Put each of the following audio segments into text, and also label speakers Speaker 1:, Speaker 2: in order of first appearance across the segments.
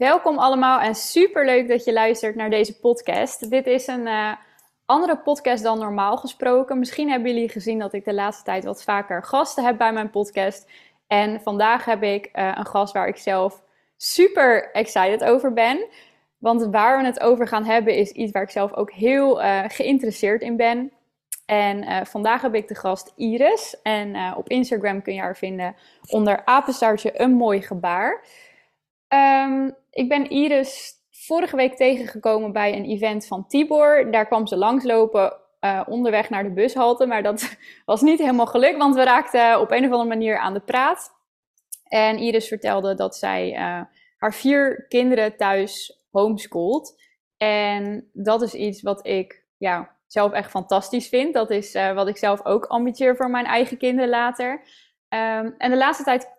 Speaker 1: Welkom allemaal en super leuk dat je luistert naar deze podcast. Dit is een uh, andere podcast dan normaal gesproken. Misschien hebben jullie gezien dat ik de laatste tijd wat vaker gasten heb bij mijn podcast. En vandaag heb ik uh, een gast waar ik zelf super excited over ben. Want waar we het over gaan hebben is iets waar ik zelf ook heel uh, geïnteresseerd in ben. En vandaag heb ik de gast Iris. En op Instagram kun je haar vinden onder apenstaartje een mooi gebaar. Um, ik ben Iris vorige week tegengekomen bij een event van Tibor. Daar kwam ze langslopen uh, onderweg naar de bushalte. Maar dat was niet helemaal gelukt, want we raakten op een of andere manier aan de praat. En Iris vertelde dat zij uh, haar vier kinderen thuis homeschoolt. En dat is iets wat ik ja, zelf echt fantastisch vind. Dat is uh, wat ik zelf ook ambitieer voor mijn eigen kinderen later. Um, en de laatste tijd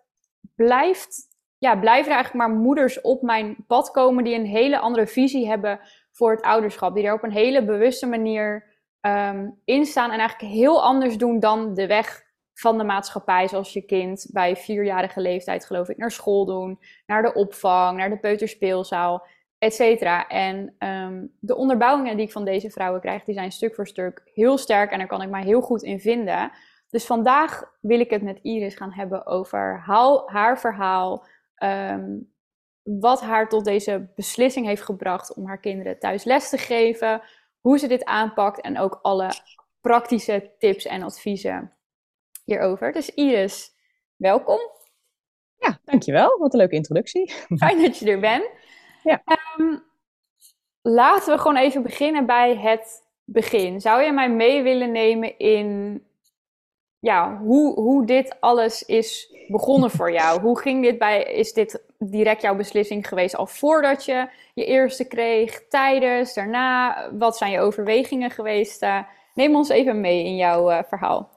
Speaker 1: blijft ja, blijven er eigenlijk maar moeders op mijn pad komen die een hele andere visie hebben voor het ouderschap. Die er op een hele bewuste manier um, in staan en eigenlijk heel anders doen dan de weg van de maatschappij, zoals je kind bij vierjarige leeftijd, geloof ik, naar school doen, naar de opvang, naar de peuterspeelzaal, et cetera. En um, de onderbouwingen die ik van deze vrouwen krijg, die zijn stuk voor stuk heel sterk en daar kan ik mij heel goed in vinden. Dus vandaag wil ik het met Iris gaan hebben over haar verhaal, um, wat haar tot deze beslissing heeft gebracht om haar kinderen thuis les te geven, hoe ze dit aanpakt en ook alle praktische tips en adviezen hierover. Dus Iris, welkom.
Speaker 2: Ja, dankjewel. Wat een leuke introductie.
Speaker 1: Fijn dat je er bent.
Speaker 2: Ja.
Speaker 1: Um, laten we gewoon even beginnen bij het begin. Zou je mij mee willen nemen in ja, hoe, hoe dit alles is begonnen voor jou. Hoe ging dit bij, is dit direct jouw beslissing geweest al voordat je je eerste kreeg, tijdens, daarna? Wat zijn je overwegingen geweest? Uh, neem ons even mee in jouw uh, verhaal.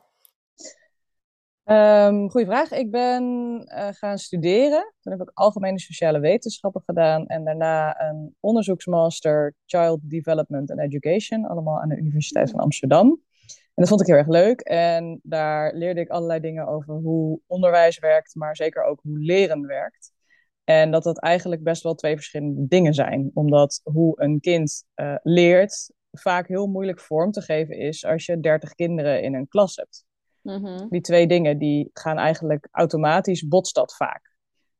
Speaker 2: Um, goeie vraag. Ik ben uh, gaan studeren. Toen heb ik algemene sociale wetenschappen gedaan en daarna een onderzoeksmaster Child Development and Education, allemaal aan de Universiteit van Amsterdam. En dat vond ik heel erg leuk. En daar leerde ik allerlei dingen over hoe onderwijs werkt, maar zeker ook hoe leren werkt. En dat dat eigenlijk best wel twee verschillende dingen zijn. Omdat hoe een kind uh, leert vaak heel moeilijk vorm te geven is als je dertig kinderen in een klas hebt. Mm-hmm. Die twee dingen die gaan eigenlijk automatisch botst dat vaak.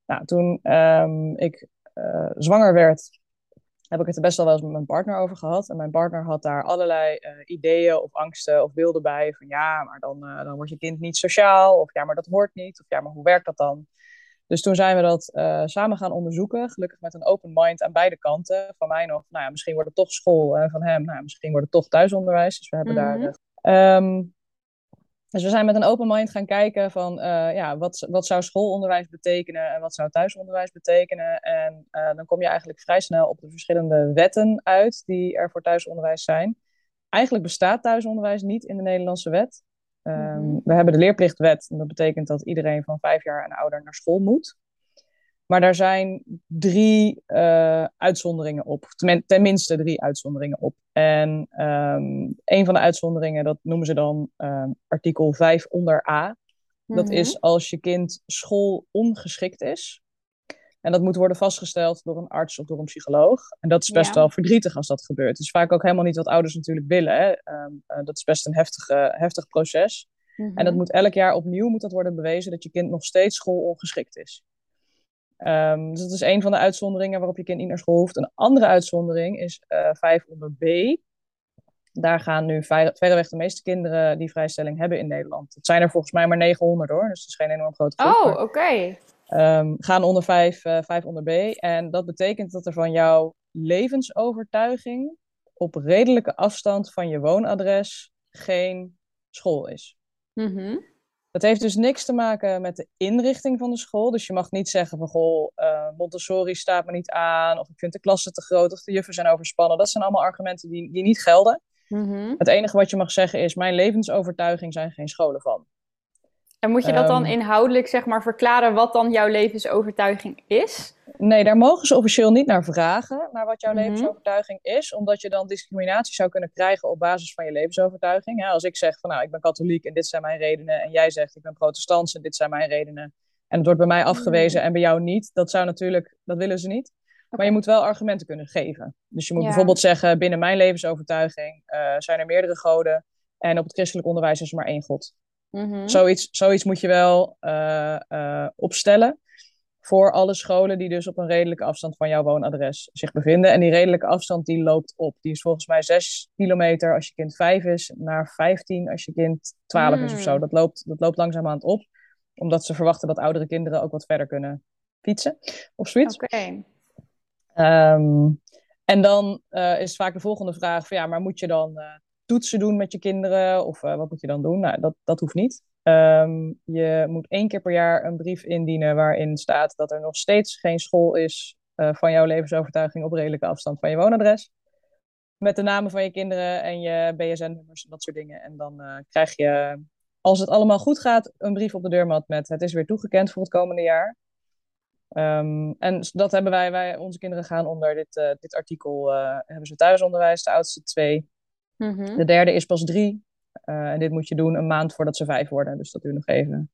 Speaker 2: Nou, toen um, ik uh, zwanger werd, heb ik het er best wel wel eens met mijn partner over gehad. En mijn partner had daar allerlei uh, ideeën of angsten of beelden bij. Van ja, maar dan, uh, dan wordt je kind niet sociaal. Of ja, maar dat hoort niet. Of ja, maar hoe werkt dat dan? Dus toen zijn we dat uh, samen gaan onderzoeken. Gelukkig met een open mind aan beide kanten. Van mij nog, nou ja, misschien wordt het toch school. En van hem, nou, misschien wordt het toch thuisonderwijs. Dus we hebben daar... Um, dus we zijn met een open mind gaan kijken van uh, ja, wat, wat zou schoolonderwijs betekenen en wat zou thuisonderwijs betekenen. En uh, dan kom je eigenlijk vrij snel op de verschillende wetten uit die er voor thuisonderwijs zijn. Eigenlijk bestaat thuisonderwijs niet in de Nederlandse wet. Um, mm-hmm. We hebben de leerplichtwet en dat betekent dat iedereen van vijf jaar en ouder naar school moet. Maar daar zijn drie uh, uitzonderingen op. Tenminste drie uitzonderingen op. En um, een van de uitzonderingen, dat noemen ze dan um, artikel 5 onder A. Dat is mhm. als je kind school ongeschikt is. En dat moet worden vastgesteld door een arts of door een psycholoog. En dat is best ja. wel verdrietig als dat gebeurt. Het is vaak ook helemaal niet wat ouders natuurlijk willen. Hè? Um, uh, dat is best een heftige, heftig proces. En dat moet elk jaar opnieuw moet dat worden bewezen dat je kind nog steeds schoolongeschikt is. Um, dus dat is een van de uitzonderingen waarop je kind niet naar school hoeft. Een andere uitzondering is uh, 5 onder B. Daar gaan nu verreweg de meeste kinderen die vrijstelling hebben in Nederland. Het zijn er volgens mij maar 900 hoor, dus het is geen enorm grote groep.
Speaker 1: Oh, oké. Okay.
Speaker 2: Um, gaan onder 5, uh, 5 onder B. En dat betekent dat er van jouw levensovertuiging op redelijke afstand van je woonadres geen school is. Mm dat heeft dus niks te maken met de inrichting van de school. Dus je mag niet zeggen van, goh, uh, Montessori staat me niet aan, of ik vind de klassen te groot, of de juffen zijn overspannen. Dat zijn allemaal argumenten die, die niet gelden. Mm-hmm. Het enige wat je mag zeggen is, mijn levensovertuiging zijn geen scholen van.
Speaker 1: En moet je dat dan um, inhoudelijk zeg maar verklaren wat dan jouw levensovertuiging is?
Speaker 2: Nee, daar mogen ze officieel niet naar vragen, naar wat jouw mm-hmm. levensovertuiging is. Omdat je dan discriminatie zou kunnen krijgen op basis van je levensovertuiging. Ja, als ik zeg van nou, ik ben katholiek en dit zijn mijn redenen. En jij zegt ik ben protestant en dit zijn mijn redenen. En het wordt bij mij afgewezen mm. en bij jou niet. Dat zou natuurlijk, dat willen ze niet. Maar je moet wel argumenten kunnen geven. Dus je moet
Speaker 1: Ja.
Speaker 2: bijvoorbeeld zeggen, binnen mijn levensovertuiging eh, zijn er meerdere goden. En op het christelijk onderwijs is er maar één god.
Speaker 1: Mhm.
Speaker 2: Zoiets, zoiets moet je wel eh, eh, opstellen voor alle scholen die dus op een redelijke afstand van jouw woonadres zich bevinden. En die redelijke afstand die loopt op. Die is volgens mij 6 kilometer als je kind 5 is, naar 15 als je kind 12 is of zo.
Speaker 1: Hmm.
Speaker 2: Dat loopt, dat loopt langzaamaan op, omdat ze verwachten dat oudere kinderen ook wat verder kunnen fietsen of zoiets.
Speaker 1: Oké.
Speaker 2: Ehm, en dan eh, is vaak de volgende vraag van ja, maar moet je dan toetsen doen met je kinderen? Of eh, wat moet je dan doen? Nou, dat, dat hoeft niet. Ehm, je moet één keer per jaar een brief indienen waarin staat dat er nog steeds geen school is eh, van jouw levensovertuiging op redelijke afstand van je woonadres. Met de namen van je kinderen en je BSN-nummers en dat soort dingen. En dan eh, krijg je, als het allemaal goed gaat, een brief op de deurmat met het is weer toegekend voor het komende jaar. Ehm, en dat hebben wij, wij, onze kinderen gaan onder dit, dit artikel, hebben ze thuisonderwijs, de oudste twee.
Speaker 1: Mhm.
Speaker 2: De derde is pas drie. Eh, en dit moet je doen een maand voordat ze vijf worden, dus dat duurt nog even.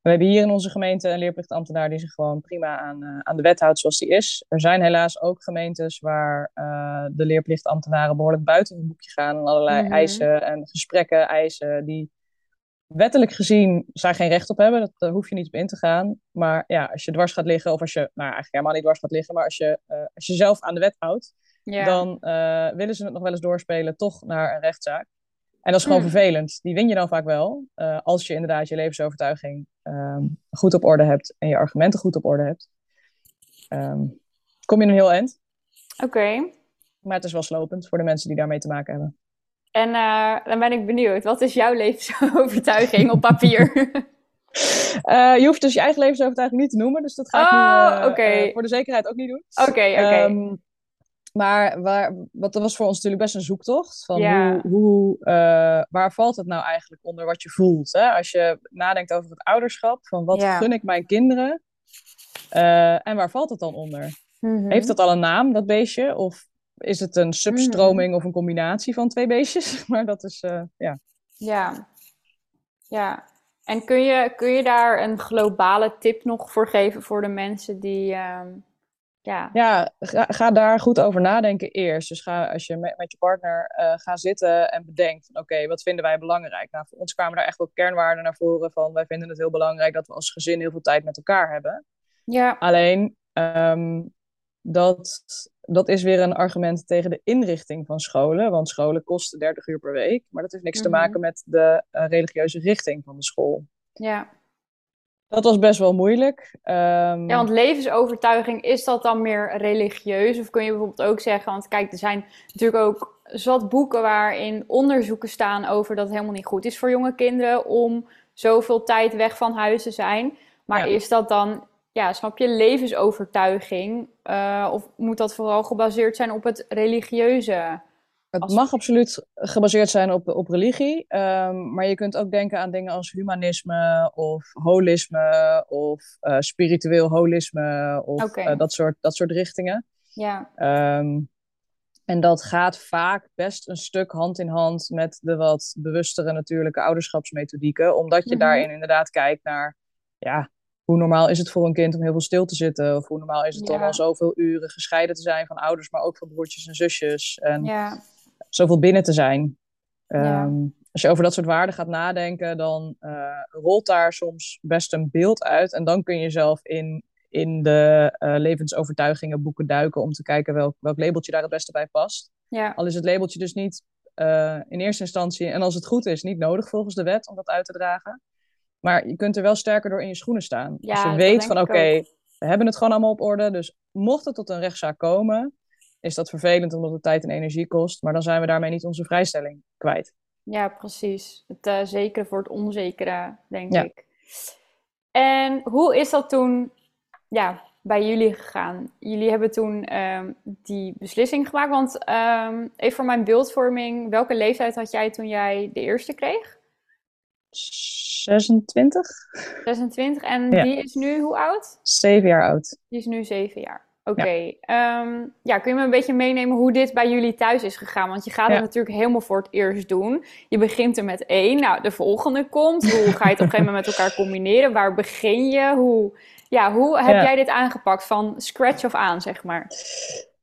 Speaker 2: We hebben hier in onze gemeente een leerplichtambtenaar die zich gewoon prima aan, eh, aan de wet houdt zoals die is. Er zijn helaas ook gemeentes waar eh, de leerplichtambtenaren behoorlijk buiten het boekje gaan en allerlei
Speaker 1: Mhm.
Speaker 2: eisen en gesprekken eisen die wettelijk gezien zij geen recht op hebben. Dat, daar hoef je niet op in te gaan. Maar ja, als je dwars gaat liggen, of als je, nou eigenlijk helemaal niet dwars gaat liggen, maar als je, eh, als je zelf aan de wet houdt,
Speaker 1: Ja.
Speaker 2: dan eh, willen ze het nog wel eens doorspelen, toch naar een rechtszaak. En dat is gewoon
Speaker 1: Hmm.
Speaker 2: vervelend. Die win je dan vaak wel, eh, als je inderdaad je levensovertuiging ehm, goed op orde hebt en je argumenten goed op orde hebt. Ehm, kom je een heel eind,
Speaker 1: Oké.
Speaker 2: maar het is wel slopend voor de mensen die daarmee te maken hebben.
Speaker 1: En eh, dan ben ik benieuwd. Wat is jouw levensovertuiging op papier?
Speaker 2: Eh, je hoeft dus je eigen levensovertuiging niet te noemen, dus dat ga ik
Speaker 1: Oh,
Speaker 2: nu eh,
Speaker 1: oké.
Speaker 2: eh, voor de zekerheid ook niet doen.
Speaker 1: Oké, oké.
Speaker 2: Ehm, maar waar, wat, dat was voor ons natuurlijk best een zoektocht. Van
Speaker 1: Ja.
Speaker 2: hoe, hoe, eh, waar valt het nou eigenlijk onder wat je voelt? Hè? Als je nadenkt over het ouderschap, van wat
Speaker 1: Ja.
Speaker 2: gun ik mijn kinderen? Eh, en waar valt het dan onder?
Speaker 1: Mhm.
Speaker 2: Heeft dat al een naam, dat beestje? Of is het een substroming of een combinatie van twee beestjes? maar dat is, eh, ja.
Speaker 1: Ja. Ja. En kun je, kun je daar een globale tip nog voor geven voor de mensen die... ehm, ja.
Speaker 2: Ja, ga, ga daar goed over nadenken eerst. Dus ga, als je met, met je partner eh gaat zitten en bedenkt van oké, wat vinden wij belangrijk? Nou, voor ons kwamen daar echt wel kernwaarden naar voren van wij vinden het heel belangrijk dat we als gezin heel veel tijd met elkaar hebben.
Speaker 1: Ja.
Speaker 2: Alleen, ehm, dat, dat is weer een argument tegen de inrichting van scholen, want scholen kosten 30 uur per week, maar dat heeft niks
Speaker 1: Mhm.
Speaker 2: te maken met de eh, religieuze richting van de school.
Speaker 1: Ja.
Speaker 2: Dat was best wel moeilijk. Ehm,
Speaker 1: Ja, want levensovertuiging, is dat dan meer religieus? Of kun je bijvoorbeeld ook zeggen, want kijk, er zijn natuurlijk ook zat boeken waarin onderzoeken staan over dat het helemaal niet goed is voor jonge kinderen om zoveel tijd weg van huis te zijn. Maar
Speaker 2: Ja.
Speaker 1: is dat dan, ja, snap je, levensovertuiging? Eh, of moet dat vooral gebaseerd zijn op het religieuze?
Speaker 2: Het
Speaker 1: Als-
Speaker 2: mag absoluut gebaseerd zijn op, op religie, ehm, maar je kunt ook denken aan dingen als humanisme of holisme of eh, spiritueel holisme of eh, dat, soort, dat soort richtingen.
Speaker 1: Ja,
Speaker 2: Ehm, en dat gaat vaak best een stuk hand in hand met de wat bewustere natuurlijke ouderschapsmethodieken, omdat je
Speaker 1: Mhm.
Speaker 2: daarin inderdaad kijkt naar, ja, hoe normaal is het voor een kind om heel veel stil te zitten? Of hoe normaal is het om al zoveel uren gescheiden te zijn van ouders, maar ook van broertjes en zusjes? En
Speaker 1: ja,
Speaker 2: zoveel binnen te zijn.
Speaker 1: Ja.
Speaker 2: Ehm, als je over dat soort waarden gaat nadenken, dan eh, rolt daar soms best een beeld uit. En dan kun je zelf in, in de eh, levensovertuigingen boeken duiken om te kijken welk, welk labeltje daar het beste bij past.
Speaker 1: ja,
Speaker 2: Al is het labeltje dus niet eh, in eerste instantie, en als het goed is, niet nodig volgens de wet om dat uit te dragen. Maar je kunt er wel sterker door in je schoenen staan.
Speaker 1: Ja,
Speaker 2: als je weet van oké, we hebben het gewoon allemaal op orde. Dus mocht het tot een rechtszaak komen, is dat vervelend omdat het tijd en energie kost. Maar dan zijn we daarmee niet onze vrijstelling kwijt.
Speaker 1: ja, precies. Het eh, zekere voor het onzekere, denk
Speaker 2: Ja.
Speaker 1: ik. En hoe is dat toen ja, bij jullie gegaan? Jullie hebben toen ehm, die beslissing gemaakt. Want ehm, even voor mijn beeldvorming, welke leeftijd had jij toen jij de eerste kreeg?
Speaker 2: 26?
Speaker 1: 26. En
Speaker 2: Ja.
Speaker 1: die is nu hoe oud?
Speaker 2: Zeven jaar oud.
Speaker 1: Die is nu zeven jaar. Oké. Ehm, ja, kun je me een beetje meenemen hoe dit bij jullie thuis is gegaan? Want je gaat het
Speaker 2: Ja.
Speaker 1: natuurlijk helemaal voor het eerst doen. Je begint er met één. Nou, de volgende komt. Hoe ga je het op een gegeven moment met elkaar combineren? Waar begin je? Hoe, ja, hoe heb jij dit aangepakt van scratch of aan, zeg maar?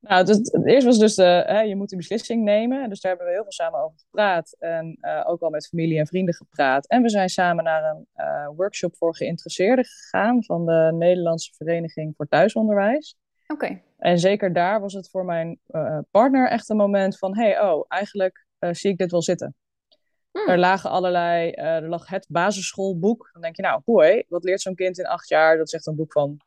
Speaker 2: Nou, het, het eerste was dus, de, hè, je moet die beslissing nemen. Dus daar hebben we heel veel samen over gepraat. En uh, ook al met familie en vrienden gepraat. En we zijn samen naar een uh, workshop voor geïnteresseerden gegaan van de Nederlandse Vereniging voor Thuisonderwijs.
Speaker 1: Oké.
Speaker 2: En zeker daar was het voor mijn uh, partner echt een moment van: hey, oh, eigenlijk zie ik dit wel zitten. Hmm. Er lagen allerlei, er lag het basisschoolboek. Dan denk je, nou, hoi, wat leert zo'n kind in acht jaar? Dat is echt een boek van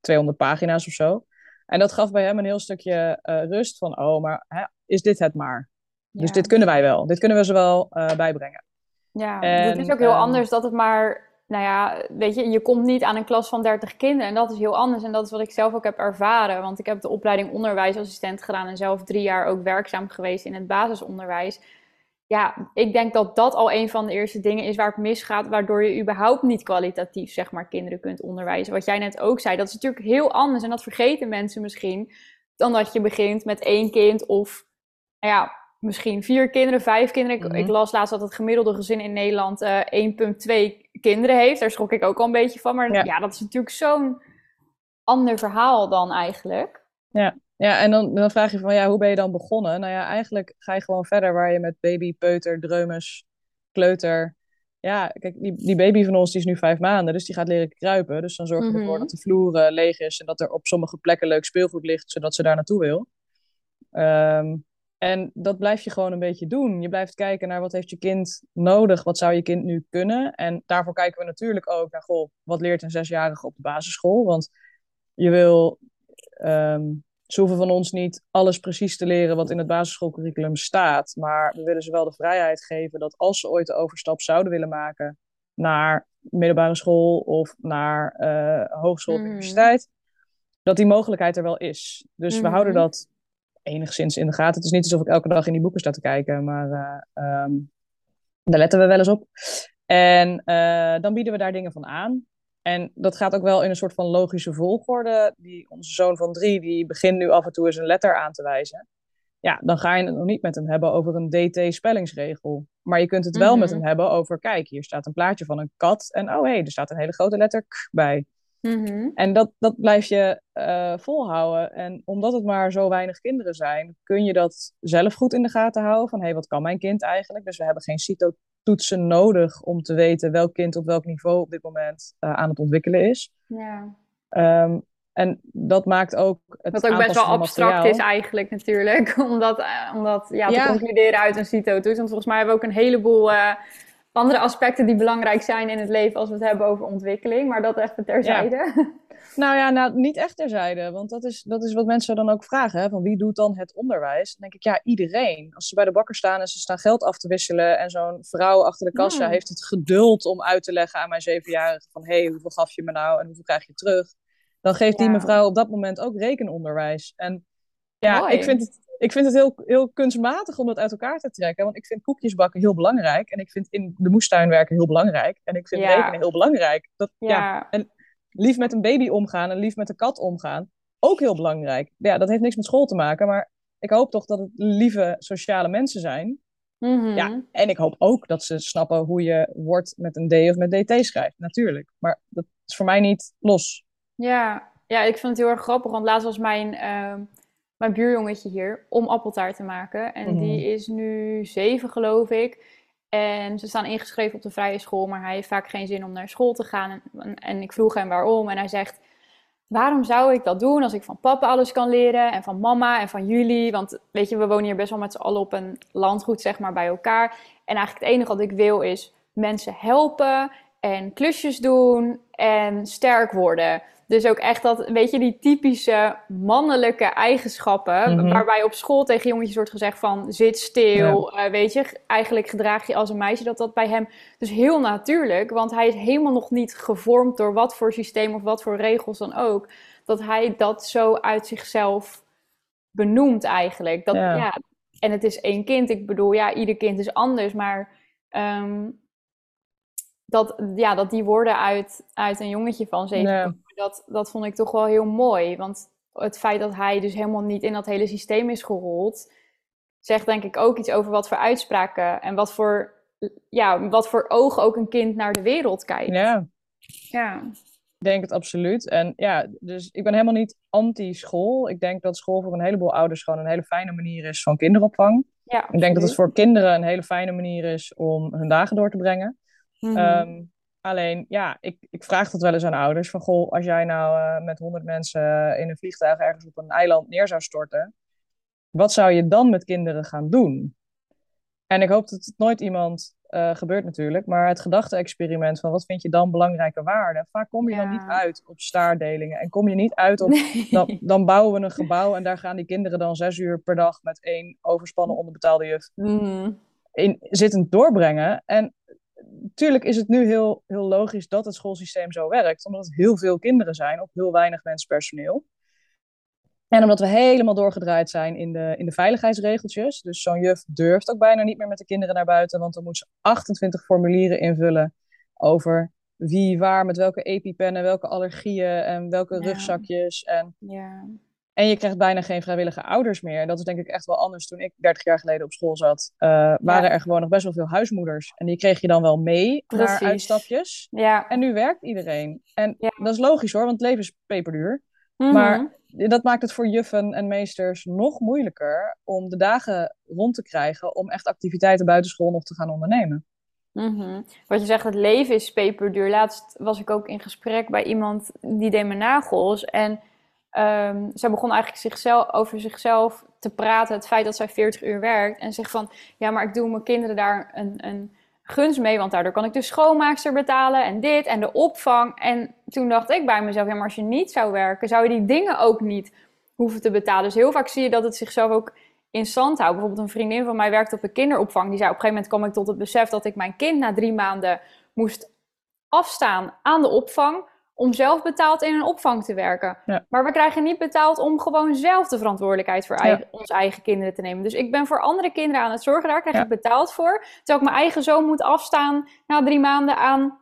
Speaker 2: 200 pagina's of zo. En dat gaf bij hem een heel stukje uh, rust van, oh, maar hè, is dit het maar? Dus dit kunnen wij wel. Dit kunnen we ze wel uh, bijbrengen.
Speaker 1: Ja, het is ook heel um, anders dat het maar, nou ja, weet je, je komt niet aan een klas van 30 kinderen. En dat is heel anders. En dat is wat ik zelf ook heb ervaren. Want ik heb de opleiding onderwijsassistent gedaan en zelf drie jaar ook werkzaam geweest in het basisonderwijs ja, ik denk dat dat al een van de eerste dingen is waar het misgaat, waardoor je überhaupt niet kwalitatief, zeg maar, kinderen kunt onderwijzen. Wat jij net ook zei, dat is natuurlijk heel anders en dat vergeten mensen misschien, dan dat je begint met één kind of, nou ja, misschien vier kinderen, vijf kinderen. Ik, ik mhm. las laatst dat het gemiddelde gezin in Nederland uh, eh, 1,2 kinderen heeft. Daar schrok ik ook al een beetje van, maar ja, ja dat is natuurlijk zo'n ander verhaal dan eigenlijk.
Speaker 2: Ja. Ja, en dan, dan vraag je van, ja, hoe ben je dan begonnen? Nou ja, eigenlijk ga je gewoon verder waar je met baby, peuter, dreumes, kleuter... Ja, kijk, die, die baby van ons die is nu vijf maanden, dus die gaat leren kruipen. Dus dan zorg je ervoor mhm. dat de vloer uh, leeg is en dat er op sommige plekken leuk speelgoed ligt, zodat ze daar naartoe wil. Um, en dat blijf je gewoon een beetje doen. Je blijft kijken naar wat heeft je kind nodig, wat zou je kind nu kunnen. En daarvoor kijken we natuurlijk ook naar, goh, wat leert een zesjarige op de basisschool? Want je wil um, ze hoeven van ons niet alles precies te leren wat in het basisschoolcurriculum staat. Maar we willen ze wel de vrijheid geven dat als ze ooit de overstap zouden willen maken naar middelbare school of naar uh, hogeschool of mhm. universiteit, dat die mogelijkheid er wel is. Dus we houden mhm. dat enigszins in de gaten. Het is niet alsof ik elke dag in die boeken sta te kijken, maar uh, um, daar letten we wel eens op. En uh, dan bieden we daar dingen van aan. En dat gaat ook wel in een soort van logische volgorde. Die, onze zoon van drie, die begint nu af en toe eens een letter aan te wijzen. Ja, dan ga je het nog niet met hem hebben over een DT-spellingsregel. Maar je kunt het wel met mhm. hem hebben over, kijk, hier staat een plaatje van een kat. En oh hé, hey, er staat een hele grote letter k bij.
Speaker 1: Mhm.
Speaker 2: En dat, dat blijf je uh, volhouden. En omdat het maar zo weinig kinderen zijn, kun je dat zelf goed in de gaten houden. Van hé, hey, wat kan mijn kind eigenlijk? Dus we hebben geen toetsen nodig om te weten welk kind op welk niveau op dit moment uh, aan het ontwikkelen is.
Speaker 1: Ja.
Speaker 2: Um, en dat maakt ook het
Speaker 1: Wat ook best wel abstract is eigenlijk natuurlijk, omdat, uh, omdat ja, te ja. concluderen uit een CITO-toets. Want volgens mij hebben we ook een heleboel uh, andere aspecten die belangrijk zijn in het leven als we het hebben over ontwikkeling. Maar dat even terzijde. Ja.
Speaker 2: Nou ja, nou, niet echt terzijde. Want dat is, dat is wat mensen dan ook vragen. Hè? Van wie doet dan het onderwijs? Dan denk ik, ja, iedereen. Als ze bij de bakker staan en ze staan geld af te wisselen... en zo'n vrouw achter de kassa heeft het geduld om uit te leggen aan mijn zevenjarige... van hé, hey, hoeveel gaf je me nou en hoeveel krijg je terug? Dan geeft die mevrouw op dat moment ook rekenonderwijs. En ja, ik vind het, ik vind het heel, heel kunstmatig om dat uit elkaar te trekken. Want ik vind koekjes bakken heel belangrijk. En ik vind in de moestuin werken heel belangrijk. En ik vind rekenen heel belangrijk. Dat, ja. ja. En lief met een baby omgaan en lief met een kat omgaan. Ook heel belangrijk. Ja, dat heeft niks met school te maken, maar ik hoop toch dat het lieve sociale mensen zijn.
Speaker 1: Mhm.
Speaker 2: Ja, en ik hoop ook dat ze snappen hoe je woord met een D of met DT schrijft, natuurlijk. Maar dat is voor mij niet los.
Speaker 1: Ja, ja ik vind het heel erg grappig, want laatst was mijn, uh, mijn buurjongetje hier om appeltaart te maken. En die mhm. is nu zeven, geloof ik. En ze staan ingeschreven op de vrije school, maar hij heeft vaak geen zin om naar school te gaan. En, en, ik vroeg hem waarom. En hij zegt: Waarom zou ik dat doen als ik van papa alles kan leren? En van mama en van jullie? Want weet je, we wonen hier best wel met z'n allen op een landgoed, zeg maar, bij elkaar. En eigenlijk het enige wat ik wil is mensen helpen en klusjes doen en sterk worden. Dus ook echt dat, weet je, die typische mannelijke eigenschappen. Mhm. Waarbij op school tegen jongetjes wordt gezegd van zit stil. Ja. Uh, weet je, eigenlijk gedraag je als een meisje. Dat dat bij hem dus heel natuurlijk. Want hij is helemaal nog niet gevormd door wat voor systeem of wat voor regels dan ook. Dat hij dat zo uit zichzelf benoemt eigenlijk. Dat, ja. ja en het is één kind. Ik bedoel, ja, ieder kind is anders. Maar um, dat, ja, dat die woorden uit, uit een jongetje van zeven dat, dat vond ik toch wel heel mooi. Want het feit dat hij dus helemaal niet in dat hele systeem is gerold, zegt denk ik ook iets over wat voor uitspraken en wat voor, ja, wat voor ogen ook een kind naar de wereld kijkt.
Speaker 2: Ja.
Speaker 1: Ja.
Speaker 2: denk het absoluut. En ja, dus ik ben helemaal niet anti-school. Ik denk dat school voor een heleboel ouders gewoon een hele fijne manier is van kinderopvang.
Speaker 1: Ja,
Speaker 2: Ik denk dat het voor kinderen een hele fijne manier is om hun dagen door te brengen.
Speaker 1: Mhm.
Speaker 2: Ehm, alleen, ja, ik, ik vraag dat wel eens aan ouders. Van, goh, als jij nou eh, met honderd mensen in een vliegtuig ergens op een eiland neer zou storten, wat zou je dan met kinderen gaan doen? En ik hoop dat het nooit iemand eh, gebeurt natuurlijk, maar het gedachte-experiment van wat vind je dan belangrijke waarden? Vaak kom je dan niet uit op staardelingen en kom je niet uit op,
Speaker 1: Nee.
Speaker 2: dan, dan bouwen we een gebouw en daar gaan die kinderen dan zes uur per dag met één overspannen onderbetaalde juf
Speaker 1: Mhm.
Speaker 2: in zittend doorbrengen. En natuurlijk is het nu heel, heel logisch dat het schoolsysteem zo werkt, omdat het heel veel kinderen zijn op heel weinig menspersoneel. En omdat we helemaal doorgedraaid zijn in de, in de veiligheidsregeltjes. Dus zo'n juf durft ook bijna niet meer met de kinderen naar buiten, want dan moet ze 28 formulieren invullen over wie, waar, met welke EpiPennen, welke allergieën en welke
Speaker 1: Ja.
Speaker 2: rugzakjes. En
Speaker 1: Ja.
Speaker 2: En je krijgt bijna geen vrijwillige ouders meer. Dat is denk ik echt wel anders. Toen ik 30 jaar geleden op school zat, eh, waren er gewoon nog best wel veel huismoeders. En die kreeg je dan wel mee
Speaker 1: Precies.
Speaker 2: naar uitstapjes.
Speaker 1: Ja.
Speaker 2: En nu werkt iedereen. En
Speaker 1: Ja.
Speaker 2: dat is logisch hoor, want het leven is peperduur.
Speaker 1: Mhm.
Speaker 2: Maar dat maakt het voor juffen en meesters nog moeilijker om de dagen rond te krijgen om echt activiteiten buitenschool nog te gaan ondernemen.
Speaker 1: Mhm. Wat je zegt, het leven is peperduur. Laatst was ik ook in gesprek bij iemand die deed mijn nagels. En ehm zij begon eigenlijk zichzelf, over zichzelf te praten. Het feit dat zij 40 uur werkt. En zegt van, ja, maar ik doe mijn kinderen daar een, een gunst mee. Want daardoor kan ik de schoonmaakster betalen en dit en de opvang. En toen dacht ik bij mezelf, ja, maar als je niet zou werken, zou je die dingen ook niet hoeven te betalen. Dus heel vaak zie je dat het zichzelf ook in stand houdt. Bijvoorbeeld een vriendin van mij werkt op een kinderopvang. Die zei op een gegeven moment kwam ik tot het besef dat ik mijn kind na drie maanden moest afstaan aan de opvang om zelf betaald in een opvang te werken.
Speaker 2: Ja.
Speaker 1: Maar we krijgen niet betaald om gewoon zelf de verantwoordelijkheid voor
Speaker 2: Ja.
Speaker 1: onze eigen kinderen te nemen. Dus ik ben voor andere kinderen aan het zorgen, daar krijg
Speaker 2: Ja.
Speaker 1: ik betaald voor. Terwijl ik mijn eigen zoon moet afstaan na drie maanden aan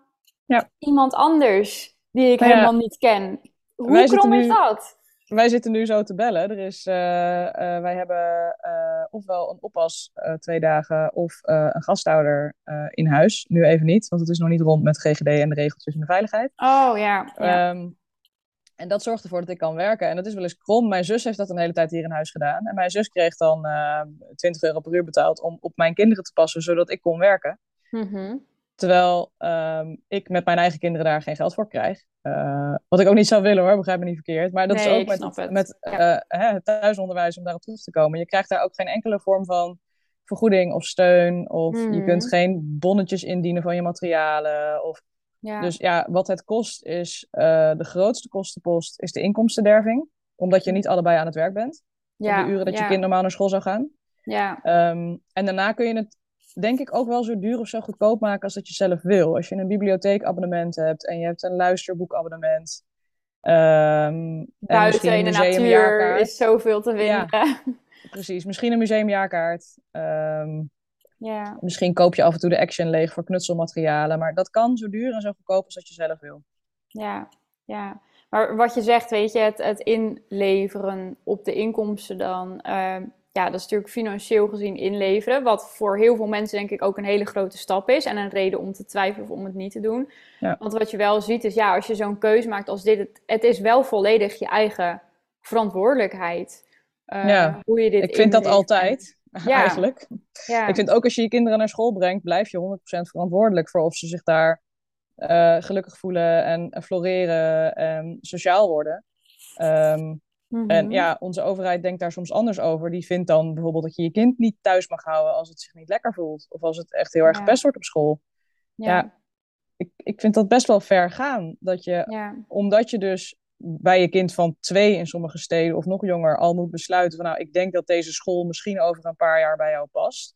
Speaker 2: Ja.
Speaker 1: iemand anders die ik helemaal niet ken. Hoe krom is
Speaker 2: nu-
Speaker 1: dat?
Speaker 2: Wij zitten nu zo te bellen. Er is, eh, eh, wij hebben eh, ofwel een oppas twee dagen of een gastouder eh, in huis. Nu even niet, want het is nog niet rond met GGD en de regeltjes en de veiligheid.
Speaker 1: Oh ja. ja.
Speaker 2: Ehm, en dat zorgt ervoor dat ik kan werken. En dat is wel eens krom. Mijn zus heeft dat een hele tijd hier in huis gedaan. En mijn zus kreeg dan eh 20 euro per uur betaald om op mijn kinderen te passen, zodat ik kon werken.
Speaker 1: Mhm.
Speaker 2: Terwijl ehm, ik met mijn eigen kinderen daar geen geld voor krijg. Eh, wat ik ook niet zou willen hoor, begrijp me niet verkeerd. Maar dat
Speaker 1: Nee,
Speaker 2: is ook met,
Speaker 1: het.
Speaker 2: met
Speaker 1: Ja.
Speaker 2: eh, hè, het thuisonderwijs om daarop terug te komen. Je krijgt daar ook geen enkele vorm van vergoeding of steun. Of je
Speaker 1: Mhm.
Speaker 2: kunt geen bonnetjes indienen van je materialen. Of,
Speaker 1: Ja.
Speaker 2: Dus ja, wat het kost is, eh, de grootste kostenpost is de inkomstenderving. Omdat je niet allebei aan het werk bent.
Speaker 1: ja.
Speaker 2: Op de uren dat je kind normaal naar school zou gaan.
Speaker 1: Ja.
Speaker 2: Ehm, en daarna kun je het, denk ik, ook wel zo duur of zo goedkoop maken als dat je zelf wil. Als je een bibliotheekabonnement hebt en je hebt een luisterboekabonnement. ehm, en
Speaker 1: Buiten in de natuur is zoveel te
Speaker 2: Ja.
Speaker 1: vinden.
Speaker 2: Precies, misschien een museumjaarkaart. Ehm,
Speaker 1: Ja.
Speaker 2: misschien koop je af en toe de Action leeg voor knutselmaterialen. Maar dat kan zo duur en zo goedkoop als dat je zelf wil.
Speaker 1: Ja, ja. Maar wat je zegt, weet je, het, het inleveren op de inkomsten dan. ehm, ja, dat is natuurlijk financieel gezien inleveren. Wat voor heel veel mensen denk ik ook een hele grote stap is. En een reden om te twijfelen of om het niet te doen.
Speaker 2: Ja.
Speaker 1: Want wat je wel ziet is, ja, als je zo'n keuze maakt als dit, het, het is wel volledig je eigen verantwoordelijkheid. eh,
Speaker 2: Ja,
Speaker 1: hoe je dit
Speaker 2: Ik vind dat altijd,
Speaker 1: Ja.
Speaker 2: eigenlijk.
Speaker 1: Ja,
Speaker 2: Ik vind ook als je je kinderen naar school brengt, blijf je 100% verantwoordelijk voor of ze zich daar eh, gelukkig voelen en floreren en sociaal worden. En ja, onze overheid denkt daar soms anders over. Die vindt dan bijvoorbeeld dat je je kind niet thuis mag houden als het zich niet lekker voelt. Of als het echt heel erg
Speaker 1: Ja.
Speaker 2: gepest wordt op school.
Speaker 1: ja,
Speaker 2: ja. Ik, ik vind dat best wel ver gaan. Dat je,
Speaker 1: ja,
Speaker 2: omdat je dus bij je kind van twee in sommige steden of nog jonger al moet besluiten van nou, ik denk dat deze school misschien over een paar jaar bij jou past.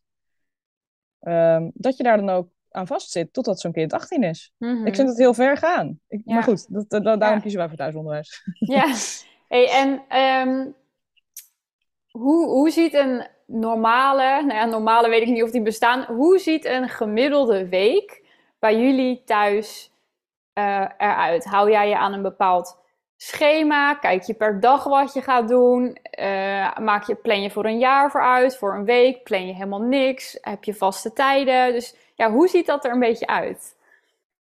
Speaker 2: Ehm, dat je daar dan ook aan vastzit totdat zo'n kind 18 is.
Speaker 1: Mhm.
Speaker 2: Ik vind het heel ver gaan. Ik,
Speaker 1: Ja.
Speaker 2: Maar goed, dat, dat- daarom
Speaker 1: Ja.
Speaker 2: kiezen wij voor thuisonderwijs.
Speaker 1: Ja, hey, en ehm, hoe, hoe ziet een normale, nou ja, normale weet ik niet of die bestaan, hoe ziet een gemiddelde week bij jullie thuis eh, eruit? Hou jij je aan een bepaald schema? Kijk je per dag wat je gaat doen? Eh, maak je, plan je voor een jaar vooruit, voor een week? Plan je helemaal niks? Heb je vaste tijden? Dus ja, hoe ziet dat er een beetje uit?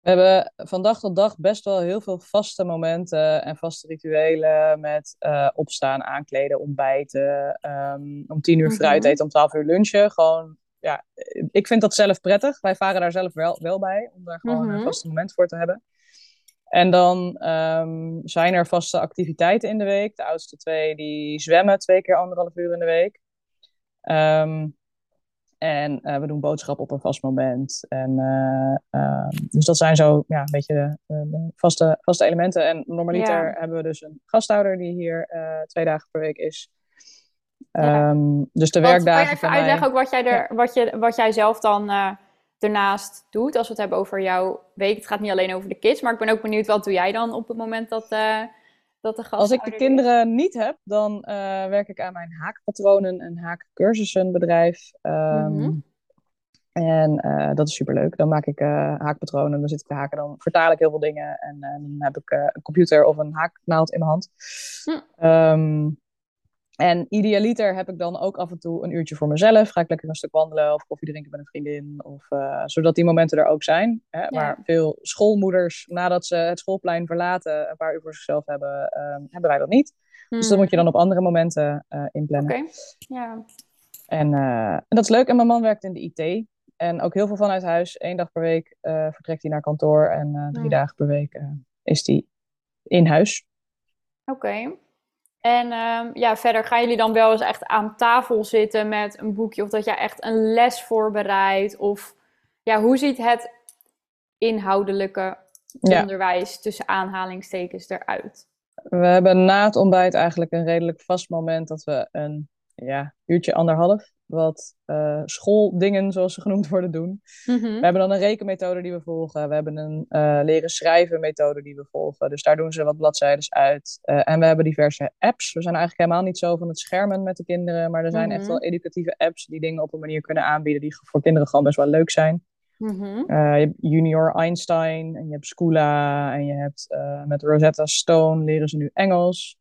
Speaker 2: We hebben van dag tot dag best wel heel veel vaste momenten en vaste rituelen met uh, opstaan, aankleden, ontbijten, um, om tien uur mm fruit eten, om twaalf uur lunchen. Gewoon, ja, ik vind dat zelf prettig. Wij varen daar zelf wel, wel bij, om daar gewoon een mhm. vaste moment voor te hebben. En dan um, zijn er vaste activiteiten in de week. De oudste twee die zwemmen twee keer anderhalf uur in de week. Um, en uh, we doen boodschappen op een vast moment. En, uh, uh, dus dat zijn zo ja, een beetje de, de vaste, vaste elementen. En normaliter ja. hebben we dus een gasthouder die hier twee dagen per week is. Ja. Um, dus de wat, werkdagen.
Speaker 1: Kan je even uitleggen ook wat jij, er, wat, je, wat jij zelf dan ernaast doet? Als we het hebben over jouw week. Het gaat niet alleen over de kids, maar ik ben ook benieuwd wat doe jij dan op het moment dat dat de
Speaker 2: Als ik de kinderen niet heb, dan uh, werk ik aan mijn haakpatronen en haakcursusenbedrijf. Um, mm En uh, dat is superleuk. Dan maak ik uh, haakpatronen, dan zit ik te haken, dan vertaal ik heel veel dingen. En dan heb ik een computer of een haaknaald in mijn hand. Mm. Um, en idealiter heb ik dan ook af en toe een uurtje voor mezelf. Ga ik lekker een stuk wandelen of koffie drinken met een vriendin. Of, uh, zodat die momenten er ook zijn. Hè? Maar veel schoolmoeders, nadat ze het schoolplein verlaten, een paar uur voor zichzelf hebben, uh, hebben wij dat niet. Dus dat hmm. moet je dan op andere momenten uh, inplannen.
Speaker 1: Oké, ja.
Speaker 2: En, uh, en, dat is leuk. En mijn man werkt in de IT. En ook heel veel vanuit huis. Eén dag per week vertrekt hij naar kantoor. En drie dagen per week is hij in huis.
Speaker 1: Oké. En um, ja, verder gaan jullie dan wel eens echt aan tafel zitten met een boekje of dat je echt een les voorbereidt? Of ja, hoe ziet het inhoudelijke onderwijs tussen aanhalingstekens eruit?
Speaker 2: We hebben na het ontbijt eigenlijk een redelijk vast moment dat we een ja, uurtje anderhalf wat uh, schooldingen, zoals ze genoemd worden, doen. Mhm. We hebben dan een rekenmethode die we volgen. We hebben een uh, leren schrijven methode die we volgen. Dus daar doen ze wat bladzijden uit. Uh, en we hebben diverse apps. We zijn eigenlijk helemaal niet zo van het schermen met de kinderen. Maar er zijn echt mhm. wel educatieve apps die dingen op een manier kunnen aanbieden die voor kinderen gewoon best wel leuk zijn. Mm je hebt Junior Einstein en je hebt Scula en je hebt met Rosetta Stone leren ze nu Engels.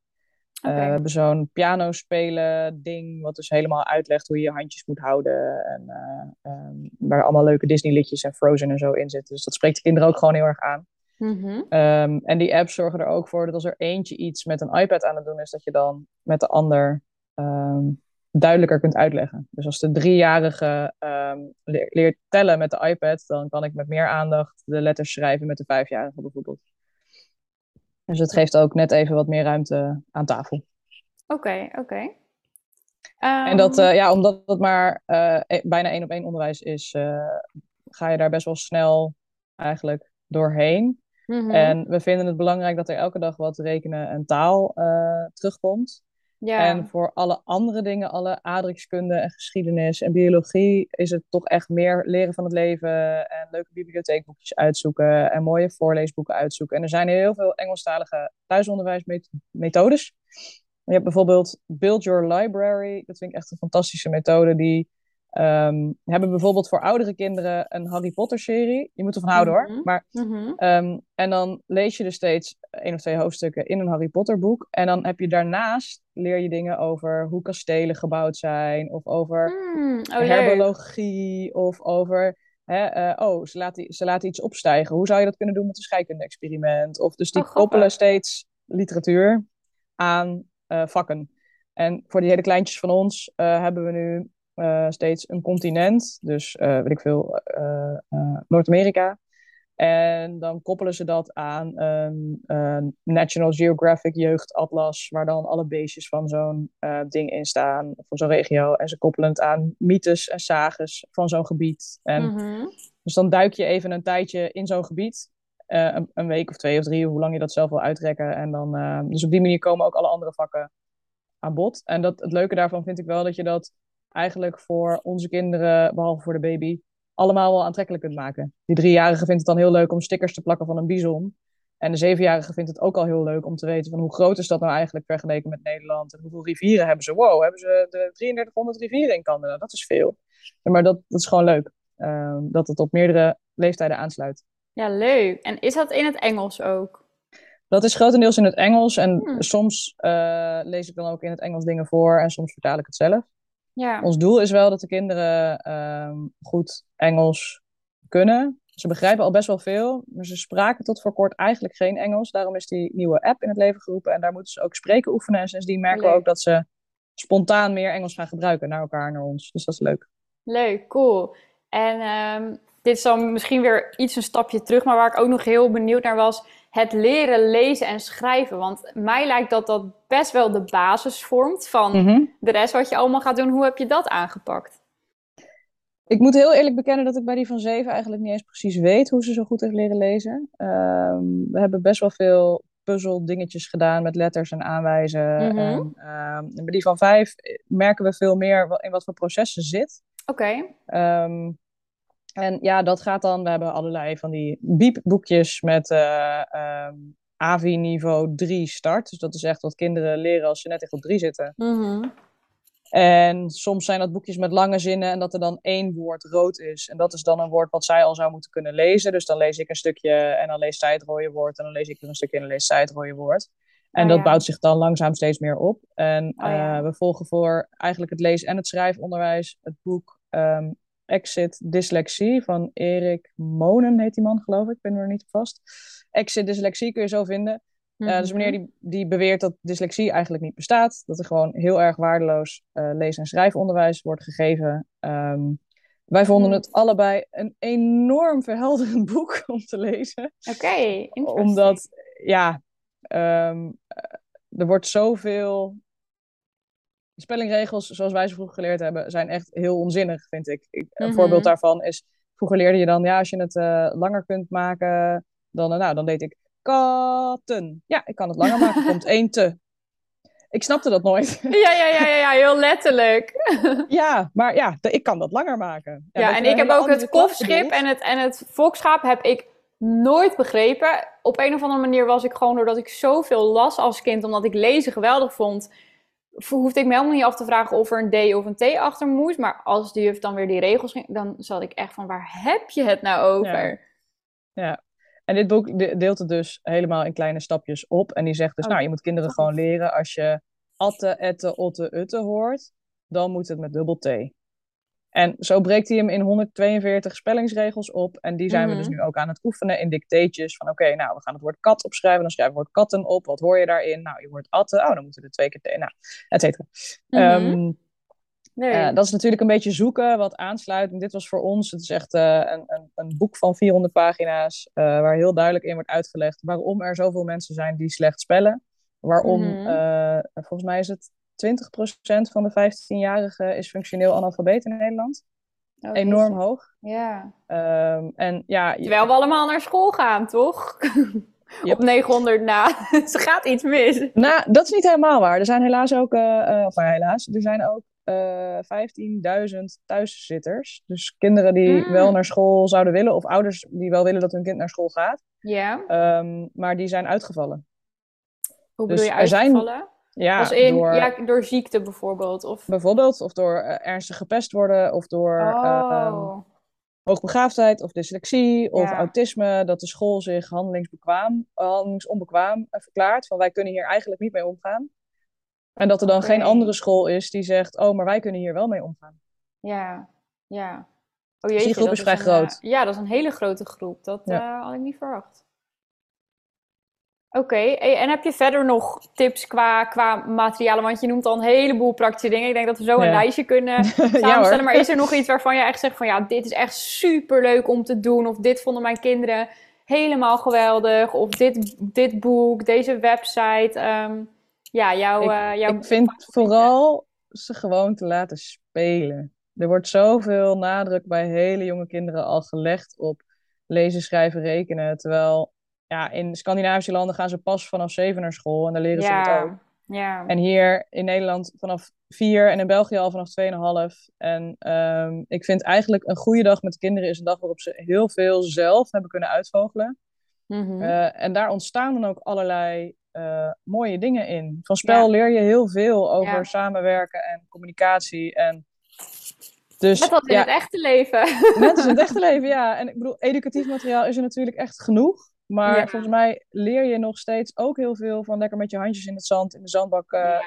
Speaker 2: Okay. Uh, we hebben zo'n piano spelen ding, wat dus helemaal uitlegt hoe je je handjes moet houden. En uh, um, waar allemaal leuke Disney liedjes en Frozen en zo in zitten. Dus dat spreekt de kinderen ook gewoon heel erg aan. Mm -hmm. um, en die apps zorgen er ook voor dat als er eentje iets met een iPad aan het doen is, dat je dan met de ander um, duidelijker kunt uitleggen. Dus als de driejarige leert tellen met de iPad, dan kan ik met meer aandacht de letters schrijven met de vijfjarige bijvoorbeeld. Dus het geeft ook net even wat meer ruimte aan tafel.
Speaker 1: Oké, oké.
Speaker 2: En dat, uh, ja, omdat het maar uh, bijna één op één onderwijs is, uh, ga je daar best wel snel eigenlijk doorheen. Mm -hmm. En we vinden het belangrijk dat er elke dag wat rekenen en taal terugkomt. Ja. En voor alle andere dingen, alle aardrijkskunde en geschiedenis en biologie, is het toch echt meer leren van het leven en leuke bibliotheekboekjes uitzoeken en mooie voorleesboeken uitzoeken. En er zijn heel veel Engelstalige thuisonderwijsmethodes. Je hebt bijvoorbeeld Build Your Library. Dat vind ik echt een fantastische methode die Um, hebben bijvoorbeeld voor oudere kinderen een Harry Potter serie. Je moet ervan houden hoor. Mhm. Maar, mm um, en dan lees je dus steeds één of twee hoofdstukken in een Harry Potter boek. En dan heb je daarnaast leer je dingen over hoe kastelen gebouwd zijn. Of over mm, oh, herbologie. Of over Hè, uh, oh, ze laten, ze laten iets opstijgen. Hoe zou je dat kunnen doen met een scheikunde-experiment? Of dus die oh, koppelen steeds literatuur aan uh, vakken. En voor die hele kleintjes van ons uh, hebben we nu steeds een continent. Dus weet ik veel, Noord-Amerika. En dan koppelen ze dat aan een, een National Geographic jeugdatlas, waar dan alle beestjes van zo'n ding in staan, van zo'n regio. En ze koppelen het aan mythes en sages van zo'n gebied. En mm-hmm. Dus dan duik je even een tijdje in zo'n gebied. Een, een, week of twee of drie, hoe lang je dat zelf wil uitrekken. En dan, dus op die manier komen ook alle andere vakken aan bod. En dat, het leuke daarvan vind ik wel dat je dat eigenlijk voor onze kinderen, behalve voor de baby, allemaal wel aantrekkelijk kunt maken. Die driejarige vindt het dan heel leuk om stickers te plakken van een bison. En de zevenjarige vindt het ook al heel leuk om te weten van hoe groot is dat nou eigenlijk vergeleken met Nederland. En hoeveel rivieren hebben ze? Wow, hebben ze de 3300 rivieren in Canada? Dat is veel. maar dat, dat is gewoon leuk. Uh, dat het op meerdere leeftijden aansluit.
Speaker 1: Ja, leuk. En is dat in het Engels ook?
Speaker 2: Dat is grotendeels in het Engels. En hmm. soms uh, lees ik dan ook in het Engels dingen voor en soms vertaal ik het zelf. Ja. Ons doel is wel dat de kinderen um, goed Engels kunnen. Ze begrijpen al best wel veel, maar ze spraken tot voor kort eigenlijk geen Engels. Daarom is die nieuwe app in het leven geroepen en daar moeten ze ook spreken oefenen. En sindsdien merken we ook dat ze spontaan meer Engels gaan gebruiken naar elkaar, naar ons. Dus dat is leuk.
Speaker 1: Leuk, cool. En ehm, dit is dan misschien weer iets een stapje terug, maar waar ik ook nog heel benieuwd naar was, het leren lezen en schrijven. Want mij lijkt dat dat best wel de basis vormt van
Speaker 2: Mhm.
Speaker 1: de rest wat je allemaal gaat doen. Hoe heb je dat aangepakt?
Speaker 2: Ik moet heel eerlijk bekennen dat ik bij die van zeven eigenlijk niet eens precies weet hoe ze zo goed heeft leren lezen. Ehm, we hebben best wel veel puzzeldingetjes gedaan met letters en aanwijzen.
Speaker 1: Mhm.
Speaker 2: En, ehm, en bij die van vijf merken we veel meer in wat voor processen ze zit.
Speaker 1: Oké,
Speaker 2: Ehm, en ja, dat gaat dan. We hebben allerlei van die biepboekjes met eh ehm, AVI niveau 3 start. Dus dat is echt wat kinderen leren als ze net in groep 3 zitten.
Speaker 1: Mhm.
Speaker 2: En soms zijn dat boekjes met lange zinnen en dat er dan één woord rood is. En dat is dan een woord wat zij al zou moeten kunnen lezen. Dus dan lees ik een stukje en dan leest zij het rode woord. En dan lees ik er een stukje en dan leest zij het rode woord. En
Speaker 1: Oh,
Speaker 2: dat
Speaker 1: ja.
Speaker 2: bouwt zich dan langzaam steeds meer op. En
Speaker 1: Oh, ja.
Speaker 2: eh, we volgen voor eigenlijk het lees- en het schrijfonderwijs het boek ehm, Exit Dyslexie van Erik Monen, heet die man geloof ik. Ik ben er niet op vast. Exit Dyslexie kun je zo vinden. Uh, dus wanneer die, die beweert dat dyslexie eigenlijk niet bestaat, dat er gewoon heel erg waardeloos uh, lees- en schrijfonderwijs wordt gegeven. Um, wij vonden
Speaker 1: Hmm.
Speaker 2: het allebei een enorm verhelderend boek om te lezen.
Speaker 1: Oké, okay,
Speaker 2: Omdat, ja, um, er wordt zoveel. Spellingregels, zoals wij ze vroeger geleerd hebben, zijn echt heel onzinnig, vind ik. ik een
Speaker 1: Mhm.
Speaker 2: voorbeeld daarvan is, vroeger leerde je dan, ja, als je het uh, langer kunt maken, dan, nou, dan deed ik katten. Ja, ik kan het langer maken. Komt één te. Ik snapte dat nooit.
Speaker 1: Ja, ja, ja, ja, ja heel letterlijk.
Speaker 2: ja, maar ja, ik kan dat langer maken.
Speaker 1: Ja, ja en ik heb ook het kofschip en het, en het volkschaap heb ik nooit begrepen. Op een of andere manier was ik gewoon, doordat ik zoveel las als kind, omdat ik lezen geweldig vond, hoefde ik me helemaal niet af te vragen of er een D of een T achter moest. Maar als de juf dan weer die regels ging, dan zat ik echt van, waar heb je het nou over?
Speaker 2: Ja. ja. En dit boek deelt het dus helemaal in kleine stapjes op. En die zegt dus, oh. nou, je moet kinderen gewoon leren als je atte, ette, otte, utte hoort, dan moet het met dubbel T. En zo breekt hij hem in 142 spellingsregels op. En die zijn
Speaker 1: Mhm.
Speaker 2: we dus nu ook aan het oefenen in dicteetjes. Van oké, okay, nou, we gaan het woord kat opschrijven. Dan schrijven we het woord katten op. Wat hoor je daarin? Nou, je hoort atte. Oh, dan moeten we er twee keer T. Nou, et cetera.
Speaker 1: Mhm.
Speaker 2: Um,
Speaker 1: Nee.
Speaker 2: Uh, dat is natuurlijk een beetje zoeken wat aansluit. En dit was voor ons, het is echt uh, een, een, een, boek van 400 pagina's, uh, waar heel duidelijk in wordt uitgelegd waarom er zoveel mensen zijn die slecht spellen. Waarom,
Speaker 1: Mhm.
Speaker 2: uh, volgens mij is het 20% van de 15-jarigen is functioneel analfabeet in Nederland.
Speaker 1: Oh,
Speaker 2: Enorm hoog.
Speaker 1: Ja.
Speaker 2: Um, en, ja,
Speaker 1: Terwijl we allemaal naar school gaan, toch?
Speaker 2: Yep.
Speaker 1: Op 900 na. Ze gaat iets mis.
Speaker 2: Nou, dat is niet helemaal waar. Er zijn helaas ook, uh, of nou, helaas, er zijn ook uh, 15.000 thuiszitters. Dus kinderen die
Speaker 1: Mm.
Speaker 2: wel naar school zouden willen, of ouders die wel willen dat hun kind naar school gaat.
Speaker 1: Ja.
Speaker 2: Um, maar die zijn uitgevallen.
Speaker 1: Hoe
Speaker 2: Dus
Speaker 1: bedoel je
Speaker 2: er zijn-
Speaker 1: uitgevallen?
Speaker 2: Ja,
Speaker 1: Als in,
Speaker 2: door,
Speaker 1: ja, door ziekte bijvoorbeeld? Of...
Speaker 2: bijvoorbeeld, of door uh, ernstig gepest worden, of door um,
Speaker 1: Oh.
Speaker 2: hoogbegaafdheid, of dyslexie, of
Speaker 1: Ja.
Speaker 2: autisme. Dat de school zich handelingsbekwaam, handelingsonbekwaam uh, verklaart. Van wij kunnen hier eigenlijk niet mee omgaan. En dat er dan geen andere school is die zegt, oh, maar wij kunnen hier wel mee omgaan.
Speaker 1: Ja, ja. Oh,
Speaker 2: die
Speaker 1: jeetje,
Speaker 2: groep
Speaker 1: dat
Speaker 2: is vrij
Speaker 1: een,
Speaker 2: groot.
Speaker 1: eh, ja, dat is een hele grote groep. Dat
Speaker 2: Ja.
Speaker 1: eh, had ik niet verwacht. Oké, en heb je verder nog tips qua, qua materialen? Want je noemt al een heleboel praktische dingen. Ik denk dat we zo een
Speaker 2: Ja.
Speaker 1: lijstje kunnen samenstellen. maar is er nog iets waarvan je echt zegt van... ja, dit is echt super leuk om te doen. Of dit vonden mijn kinderen helemaal geweldig. Of dit, dit boek, deze website. ehm, ja, jouw...
Speaker 2: Ik-
Speaker 1: eh, jouw
Speaker 2: Ik vind vooral ze gewoon te laten spelen. Er wordt zoveel nadruk bij hele jonge kinderen al gelegd op lezen, schrijven, rekenen. Terwijl ja, in Scandinavische landen gaan ze pas vanaf zeven naar school en daar leren ze het ook.
Speaker 1: ja.
Speaker 2: En hier in Nederland vanaf vier en in België al vanaf 2,5. En ehm, ik vind eigenlijk een goede dag met kinderen is een dag waarop ze heel veel zelf hebben kunnen uitvogelen.
Speaker 1: Mhm.
Speaker 2: Eh, en daar ontstaan dan ook allerlei eh, mooie dingen in. Van spel
Speaker 1: Ja.
Speaker 2: leer je heel veel over
Speaker 1: Ja.
Speaker 2: samenwerken en communicatie. En dus,
Speaker 1: Net als in
Speaker 2: ja,
Speaker 1: het echte leven.
Speaker 2: net als in het echte leven, ja. En ik bedoel, educatief materiaal is er natuurlijk echt genoeg. Maar
Speaker 1: Ja.
Speaker 2: volgens mij leer je nog steeds ook heel veel van lekker met je handjes in het zand, in de zandbak, uh,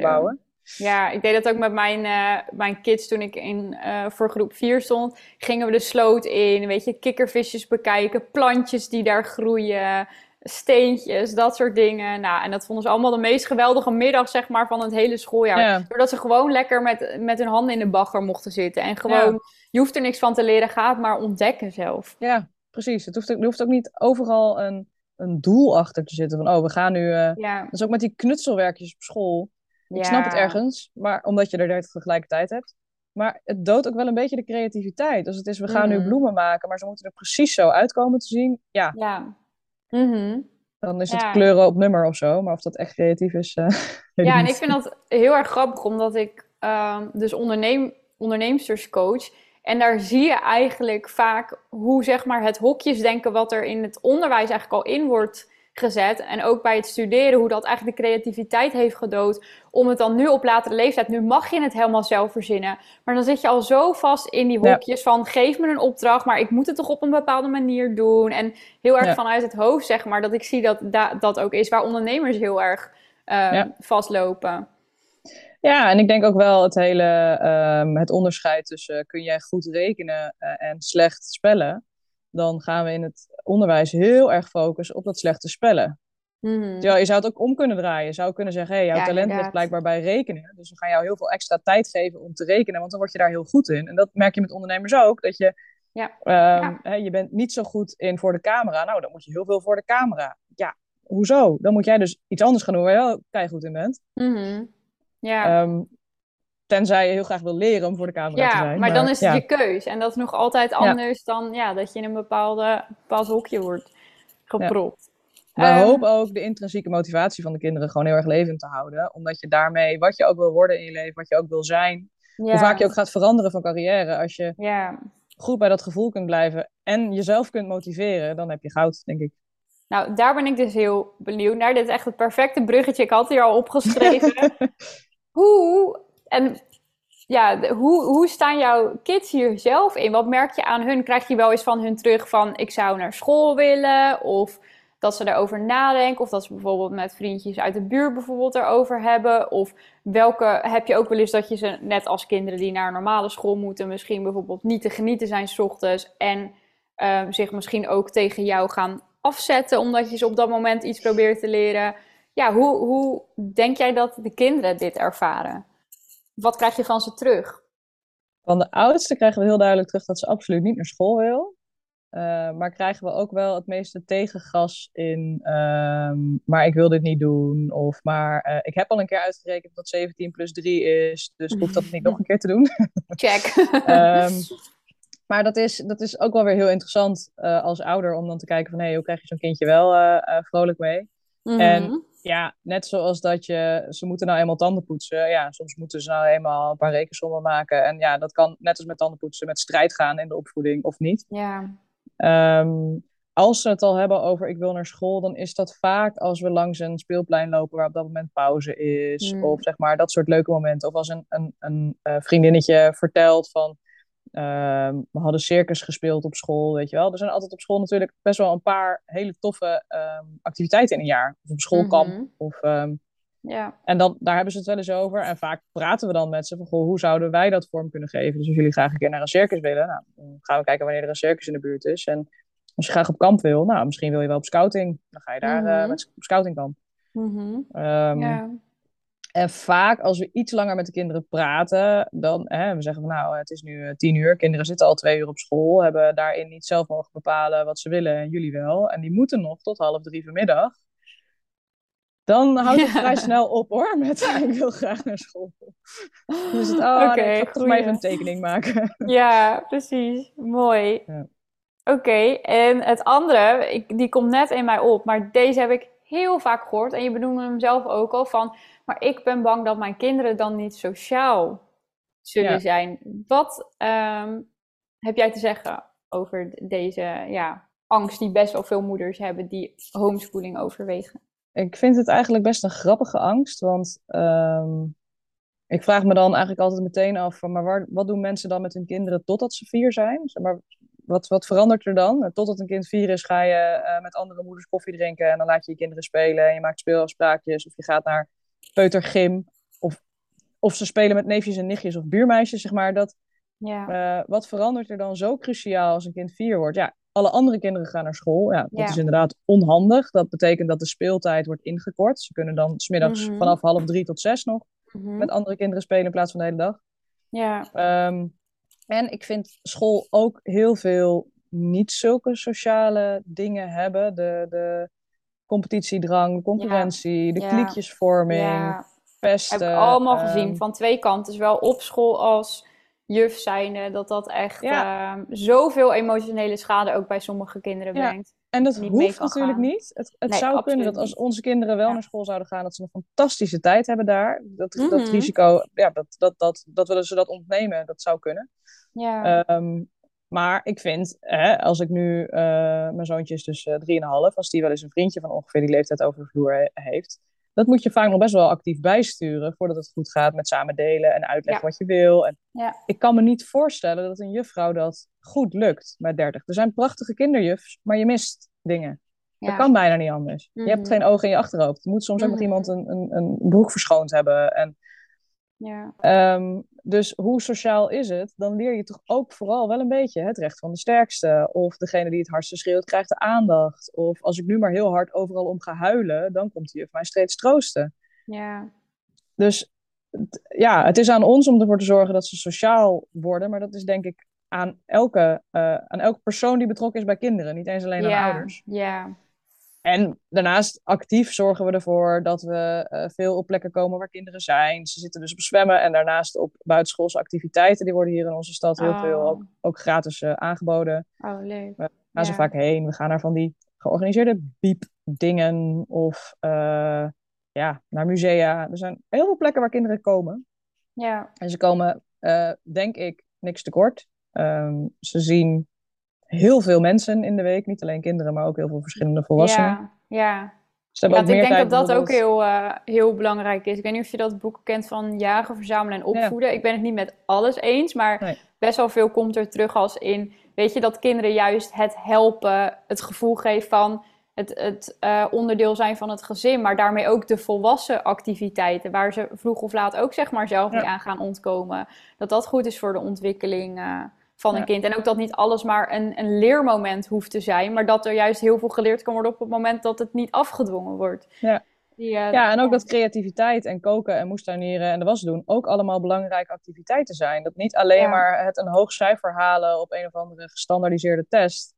Speaker 2: bouwen.
Speaker 1: Ja, ik deed dat ook met mijn, uh, mijn kids toen ik in, uh, voor groep 4 stond. Gingen we de sloot in, weet je, kikkervisjes bekijken, plantjes die daar groeien, steentjes, dat soort dingen. Nou, en dat vonden ze allemaal de meest geweldige middag, zeg maar, van het hele schooljaar. Doordat ze gewoon lekker met, met hun handen in de bagger mochten zitten. En gewoon, je hoeft er niks van te leren, ga het maar ontdekken zelf.
Speaker 2: Ja, precies. Het hoeft, er hoeft ook niet overal een, een doel achter te zitten. Van, oh, we gaan nu... Uh, ja. Dat is ook met die knutselwerkjes op school. Ik snap het ergens, maar omdat je er tegelijkertijd hebt. Maar het doodt ook wel een beetje de creativiteit. Dus het is, we gaan nu mhm. bloemen maken, maar ze moeten er precies zo uitkomen te zien. Ja. ja. Mhm. Dan is het kleuren op nummer of zo. Maar of dat echt creatief is. Uh,
Speaker 1: ja, en ik vind dat heel erg grappig, omdat ik uh, dus onderneem, onderneemsterscoach. En daar zie je eigenlijk vaak hoe zeg maar, het hokjesdenken, wat er in het onderwijs eigenlijk al in wordt gezet. En ook bij het studeren, hoe dat eigenlijk de creativiteit heeft gedood. Om het dan nu op latere leeftijd, nu mag je het helemaal zelf verzinnen. Maar dan zit je al zo vast in die hokjes van geef me een opdracht, maar ik moet het toch op een bepaalde manier doen. En heel erg vanuit het hoofd, zeg maar, dat ik zie dat dat ook is waar ondernemers heel erg uh, vastlopen.
Speaker 2: Ja, en ik denk ook wel het hele um, het onderscheid tussen kun jij goed rekenen uh, en slecht spellen dan gaan we in het onderwijs heel erg focussen op dat slechte spellen. Mm je zou het ook om kunnen draaien. Je zou kunnen zeggen, hey, jouw talent ligt blijkbaar bij rekenen. Dus we gaan jou heel veel extra tijd geven om te rekenen, want dan word je daar heel goed in. En dat merk je met ondernemers ook, dat je, ja. Um, Hè, je bent niet zo goed in voor de camera. Nou, dan moet je heel veel voor de camera. Ja, hoezo? Dan moet jij dus iets anders gaan doen waar je wel kei goed in bent.
Speaker 1: Mm Ja. Um,
Speaker 2: Tenzij je heel graag wil leren om voor de camera te zijn.
Speaker 1: Maar, maar dan is het je keus. En dat is nog altijd anders dan ja, dat je in een bepaalde, bepaald hokje wordt gepropt.
Speaker 2: We um, hopen ook de intrinsieke motivatie van de kinderen gewoon heel erg levend te houden. Omdat je daarmee, wat je ook wil worden in je leven, wat je ook wil zijn, hoe vaak je ook gaat veranderen van carrière. Als je goed bij dat gevoel kunt blijven en jezelf kunt motiveren, dan heb je goud, denk ik.
Speaker 1: Nou, daar ben ik dus heel benieuwd naar. Dit is echt het perfecte bruggetje. Ik had hier al opgeschreven. hoe en ja, hoe, hoe staan jouw kids hier zelf in? Wat merk je aan hun? Krijg je wel eens van hun terug van ik zou naar school willen? Of dat ze erover nadenken? Of dat ze bijvoorbeeld met vriendjes uit de buurt bijvoorbeeld erover hebben? Of welke heb je ook wel eens dat je ze, net als kinderen die naar een normale school moeten, misschien bijvoorbeeld niet te genieten zijn s ochtends en um, zich misschien ook tegen jou gaan afzetten omdat je ze op dat moment iets probeert te leren? Ja, hoe, hoe denk jij dat de kinderen dit ervaren? Wat krijg je van ze terug?
Speaker 2: Van de oudste krijgen we heel duidelijk terug dat ze absoluut niet naar school wil. Uh, maar krijgen we ook wel het meeste tegengas in, uh, maar ik wil dit niet doen. Of maar uh, ik heb al een keer uitgerekend dat 17 plus 3 is, dus ik hoef dat niet nog een keer te doen.
Speaker 1: Check.
Speaker 2: um, maar dat is, dat is ook wel weer heel interessant uh, als ouder om dan te kijken van hé, hey, hoe krijg je zo'n kindje wel vrolijk mee? Mm -hmm. En ja, net zoals dat je, ze moeten nou eenmaal tanden poetsen. Ja, soms moeten ze nou eenmaal een paar rekensommen maken. En ja, dat kan net als met tanden poetsen, met strijd gaan in de opvoeding of niet.
Speaker 1: Ja.
Speaker 2: Um, als ze het al hebben over ik wil naar school, dan is dat vaak als we langs een speelplein lopen waar op dat moment pauze is. Mm. Of zeg maar dat soort leuke momenten. Of als een, een, een uh, vriendinnetje vertelt van Ehm, we hadden circus gespeeld op school, weet je wel. Er zijn altijd op school natuurlijk best wel een paar hele toffe ehm, activiteiten in een jaar. Of op schoolkamp. Mhm. of, um, ja. En dan, daar hebben ze het wel eens over. En vaak praten we dan met ze van, goh, hoe zouden wij dat vorm kunnen geven? Dus als jullie graag een keer naar een circus willen, nou, dan gaan we kijken wanneer er een circus in de buurt is. En als je graag op kamp wil, nou, misschien wil je wel op scouting. Dan ga je daar mm -hmm. met, op scoutingkamp. Mm ja. En vaak als we iets langer met de kinderen praten, dan hè, we zeggen van nou, het is nu eh, tien uur, kinderen zitten al twee uur op school, hebben daarin niet zelf mogen bepalen wat ze willen en jullie wel. En die moeten nog tot half drie vanmiddag. Dan houdt het vrij snel op hoor, met ik wil graag naar school. Dus het, oh okay, nee, ik ga toch maar even een tekening maken.
Speaker 1: Ja, precies. Mooi. Ja. Oké, en het andere, ik, die komt net in mij op, maar deze heb ik heel vaak gehoord. En je benoemde hem zelf ook al van maar ik ben bang dat mijn kinderen dan niet sociaal zullen zijn. Wat ehm, heb jij te zeggen over deze ja, angst die best wel veel moeders hebben die homeschooling overwegen?
Speaker 2: Ik vind het eigenlijk best een grappige angst, want ehm, ik vraag me dan eigenlijk altijd meteen af van, maar waar, wat doen mensen dan met hun kinderen totdat ze vier zijn? Zeg maar, wat, wat verandert er dan? Totdat een kind vier is, ga je uh, met andere moeders koffie drinken en dan laat je je kinderen spelen en je maakt speelafspraakjes of je gaat naar peutergym of, of ze spelen met neefjes en nichtjes of buurmeisjes, zeg maar. Dat,
Speaker 1: Ja.
Speaker 2: eh, wat verandert er dan zo cruciaal als een kind vier wordt? Ja, alle andere kinderen gaan naar school. Ja, dat
Speaker 1: Ja.
Speaker 2: is inderdaad onhandig. Dat betekent dat de speeltijd wordt ingekort. Ze kunnen dan smiddags
Speaker 1: Mhm.
Speaker 2: vanaf half drie tot zes nog
Speaker 1: Mhm.
Speaker 2: met andere kinderen spelen in plaats van de hele dag.
Speaker 1: Ja.
Speaker 2: Ehm, en ik vind school ook heel veel niet zulke sociale dingen hebben. De, de competitiedrang, concurrentie, de kliekjesvorming, pesten.
Speaker 1: Heb ik allemaal
Speaker 2: ehm,
Speaker 1: gezien. Van twee kanten. Zowel op school als juf zijnde. Dat dat echt ehm, zoveel emotionele schade ook bij sommige kinderen
Speaker 2: Ja.
Speaker 1: brengt.
Speaker 2: En dat hoeft natuurlijk
Speaker 1: gaan.
Speaker 2: niet. Het, het
Speaker 1: Nee,
Speaker 2: zou kunnen dat als onze kinderen wel
Speaker 1: Ja.
Speaker 2: naar school zouden gaan, dat ze een fantastische tijd hebben daar. Dat, dat
Speaker 1: Mhm.
Speaker 2: risico, ja, dat, dat, dat, dat willen ze dat ontnemen, dat zou kunnen.
Speaker 1: Ja.
Speaker 2: Ehm, maar ik vind, hè, als ik nu, eh, mijn zoontje is dus eh, drieënhalf, als die wel eens een vriendje van ongeveer die leeftijd over de vloer he- heeft, dat moet je vaak nog best wel actief bijsturen voordat het goed gaat met samen delen en uitleggen
Speaker 1: Ja.
Speaker 2: wat je wil. En
Speaker 1: Ja.
Speaker 2: Ik kan me niet voorstellen dat een juffrouw dat goed lukt met 30. Er zijn prachtige kinderjufs, maar je mist dingen.
Speaker 1: ja.
Speaker 2: Dat kan bijna niet anders. Je hebt
Speaker 1: Mhm.
Speaker 2: geen ogen in je achterhoofd. Je moet soms ook nog
Speaker 1: Mhm.
Speaker 2: iemand een, een, een broek verschoond hebben. En,
Speaker 1: Ja.
Speaker 2: ehm, dus hoe sociaal is het? Dan leer je toch ook vooral wel een beetje het recht van de sterkste. Of degene die het hardste schreeuwt, krijgt de aandacht. Of als ik nu maar heel hard overal om ga huilen, dan komt de juf mij steeds troosten.
Speaker 1: Ja.
Speaker 2: Dus ja, het is aan ons om ervoor te zorgen dat ze sociaal worden. Maar dat is denk ik aan elke, eh, aan elke persoon die betrokken is bij kinderen. Niet eens alleen aan
Speaker 1: Ja.
Speaker 2: ouders.
Speaker 1: Ja.
Speaker 2: En daarnaast actief zorgen we ervoor dat we eh, veel op plekken komen waar kinderen zijn. Ze zitten dus op zwemmen en daarnaast op buitenschoolse activiteiten. Die worden hier in onze stad heel
Speaker 1: Oh.
Speaker 2: veel ook, ook gratis eh, aangeboden.
Speaker 1: Oh, leuk.
Speaker 2: Gaan ze vaak heen. We gaan naar van die georganiseerde biepdingen of eh, ja, naar musea. Er zijn heel veel plekken waar kinderen komen.
Speaker 1: Ja.
Speaker 2: En ze komen, denk ik, niks tekort. Ehm, ze zien heel veel mensen in de week. Niet alleen kinderen, maar ook heel veel verschillende volwassenen.
Speaker 1: Ja. Ja. Ik denk dat dat ook heel, eh, heel belangrijk is. Ik weet niet of je dat boek kent van jagen, verzamelen en opvoeden. Ik ben het niet met alles eens, maar
Speaker 2: Nee.
Speaker 1: best wel veel komt er terug als in... Weet je, dat kinderen juist het helpen, het gevoel geven van het, het eh, onderdeel zijn van het gezin. Maar daarmee ook de volwassen activiteiten, waar ze vroeg of laat ook zeg maar zelf
Speaker 2: Ja.
Speaker 1: niet aan gaan ontkomen. Dat dat goed is voor de ontwikkeling eh, van een kind. En ook dat niet alles maar een, een leermoment hoeft te zijn, maar dat er juist heel veel geleerd kan worden op het moment dat het niet afgedwongen wordt.
Speaker 2: Ja.
Speaker 1: Die, eh,
Speaker 2: Ja, en ook dat creativiteit en koken en moestuinieren en de was doen ook allemaal belangrijke activiteiten zijn. Dat niet alleen
Speaker 1: Ja.
Speaker 2: maar het een hoog cijfer halen op een of andere gestandaardiseerde test.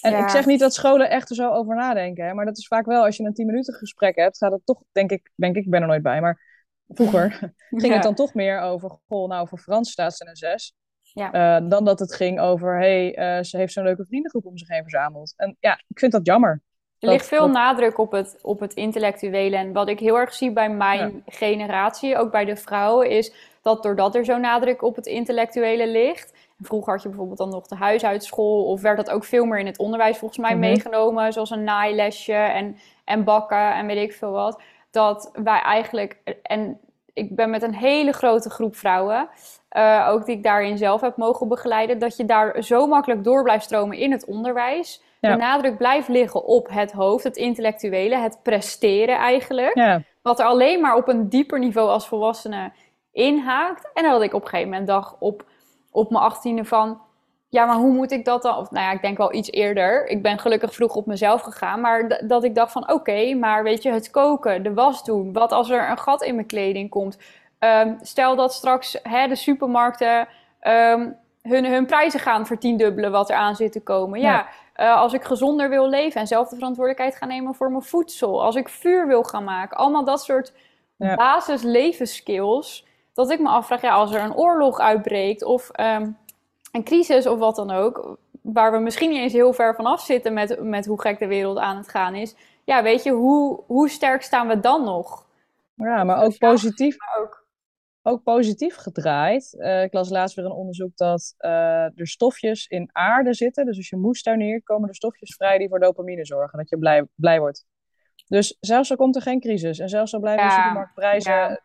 Speaker 2: En
Speaker 1: Ja.
Speaker 2: ik zeg niet dat scholen echt er zo over nadenken, hè, maar dat is vaak wel als je een 10 minuten gesprek hebt, gaat het toch, denk ik, denk ik, ik ben er nooit bij, maar vroeger ging
Speaker 1: Ja.
Speaker 2: het dan toch meer over, goh, nou voor Frans staat ze een 6.
Speaker 1: Ja.
Speaker 2: Eh, dan dat het ging over, hey, eh, ze heeft zo'n leuke vriendengroep om zich heen verzameld. En ja, ik vind dat jammer.
Speaker 1: Er ligt veel
Speaker 2: dat-
Speaker 1: nadruk op het, op het intellectuele. En wat ik heel erg zie bij mijn generatie, ook bij de vrouwen, is dat doordat er zo nadruk op het intellectuele ligt. Vroeger had je bijvoorbeeld dan nog de huishoudenschool, of werd dat ook veel meer in het onderwijs volgens mij
Speaker 2: Mhm.
Speaker 1: meegenomen, zoals een naailesje en, en bakken en weet ik veel wat. Dat wij eigenlijk, en ik ben met een hele grote groep vrouwen, eh, ook die ik daarin zelf heb mogen begeleiden, dat je daar zo makkelijk door blijft stromen in het onderwijs.
Speaker 2: Ja.
Speaker 1: De nadruk blijft liggen op het hoofd, het intellectuele, het presteren eigenlijk.
Speaker 2: Ja,
Speaker 1: Wat er alleen maar op een dieper niveau als volwassene inhaakt. En dat ik op een gegeven moment dacht op, op mijn achttiende van... Ja, maar hoe moet ik dat dan? Of nou ja, ik denk wel iets eerder. Ik ben gelukkig vroeg op mezelf gegaan. Maar dat ik dacht van oké, maar weet je, het koken, de was doen. Wat als er een gat in mijn kleding komt? Ehm, stel dat straks hè, de supermarkten ehm, hun, hun prijzen gaan vertiendubbelen wat er aan zit te komen. Ja,
Speaker 2: Ja.
Speaker 1: eh, als ik gezonder wil leven en zelf de verantwoordelijkheid ga nemen voor mijn voedsel. Als ik vuur wil gaan maken. Allemaal dat soort
Speaker 2: Ja.
Speaker 1: basis levensskills. Dat ik me afvraag, ja, als er een oorlog uitbreekt of ehm, een crisis of wat dan ook. Waar we misschien niet eens heel ver vanaf zitten met, met hoe gek de wereld aan het gaan is. Ja, weet je, hoe, hoe sterk staan we dan nog?
Speaker 2: ja maar ook positief
Speaker 1: Maar ook.
Speaker 2: ook positief gedraaid. Eh, ik las laatst weer een onderzoek dat eh, er stofjes in aarde zitten. Dus als je moestuineert, komen er stofjes vrij die voor dopamine zorgen. Dat je blij, blij wordt. Dus zelfs al komt er geen crisis en zelfs al blijven de supermarktprijzen.
Speaker 1: ja.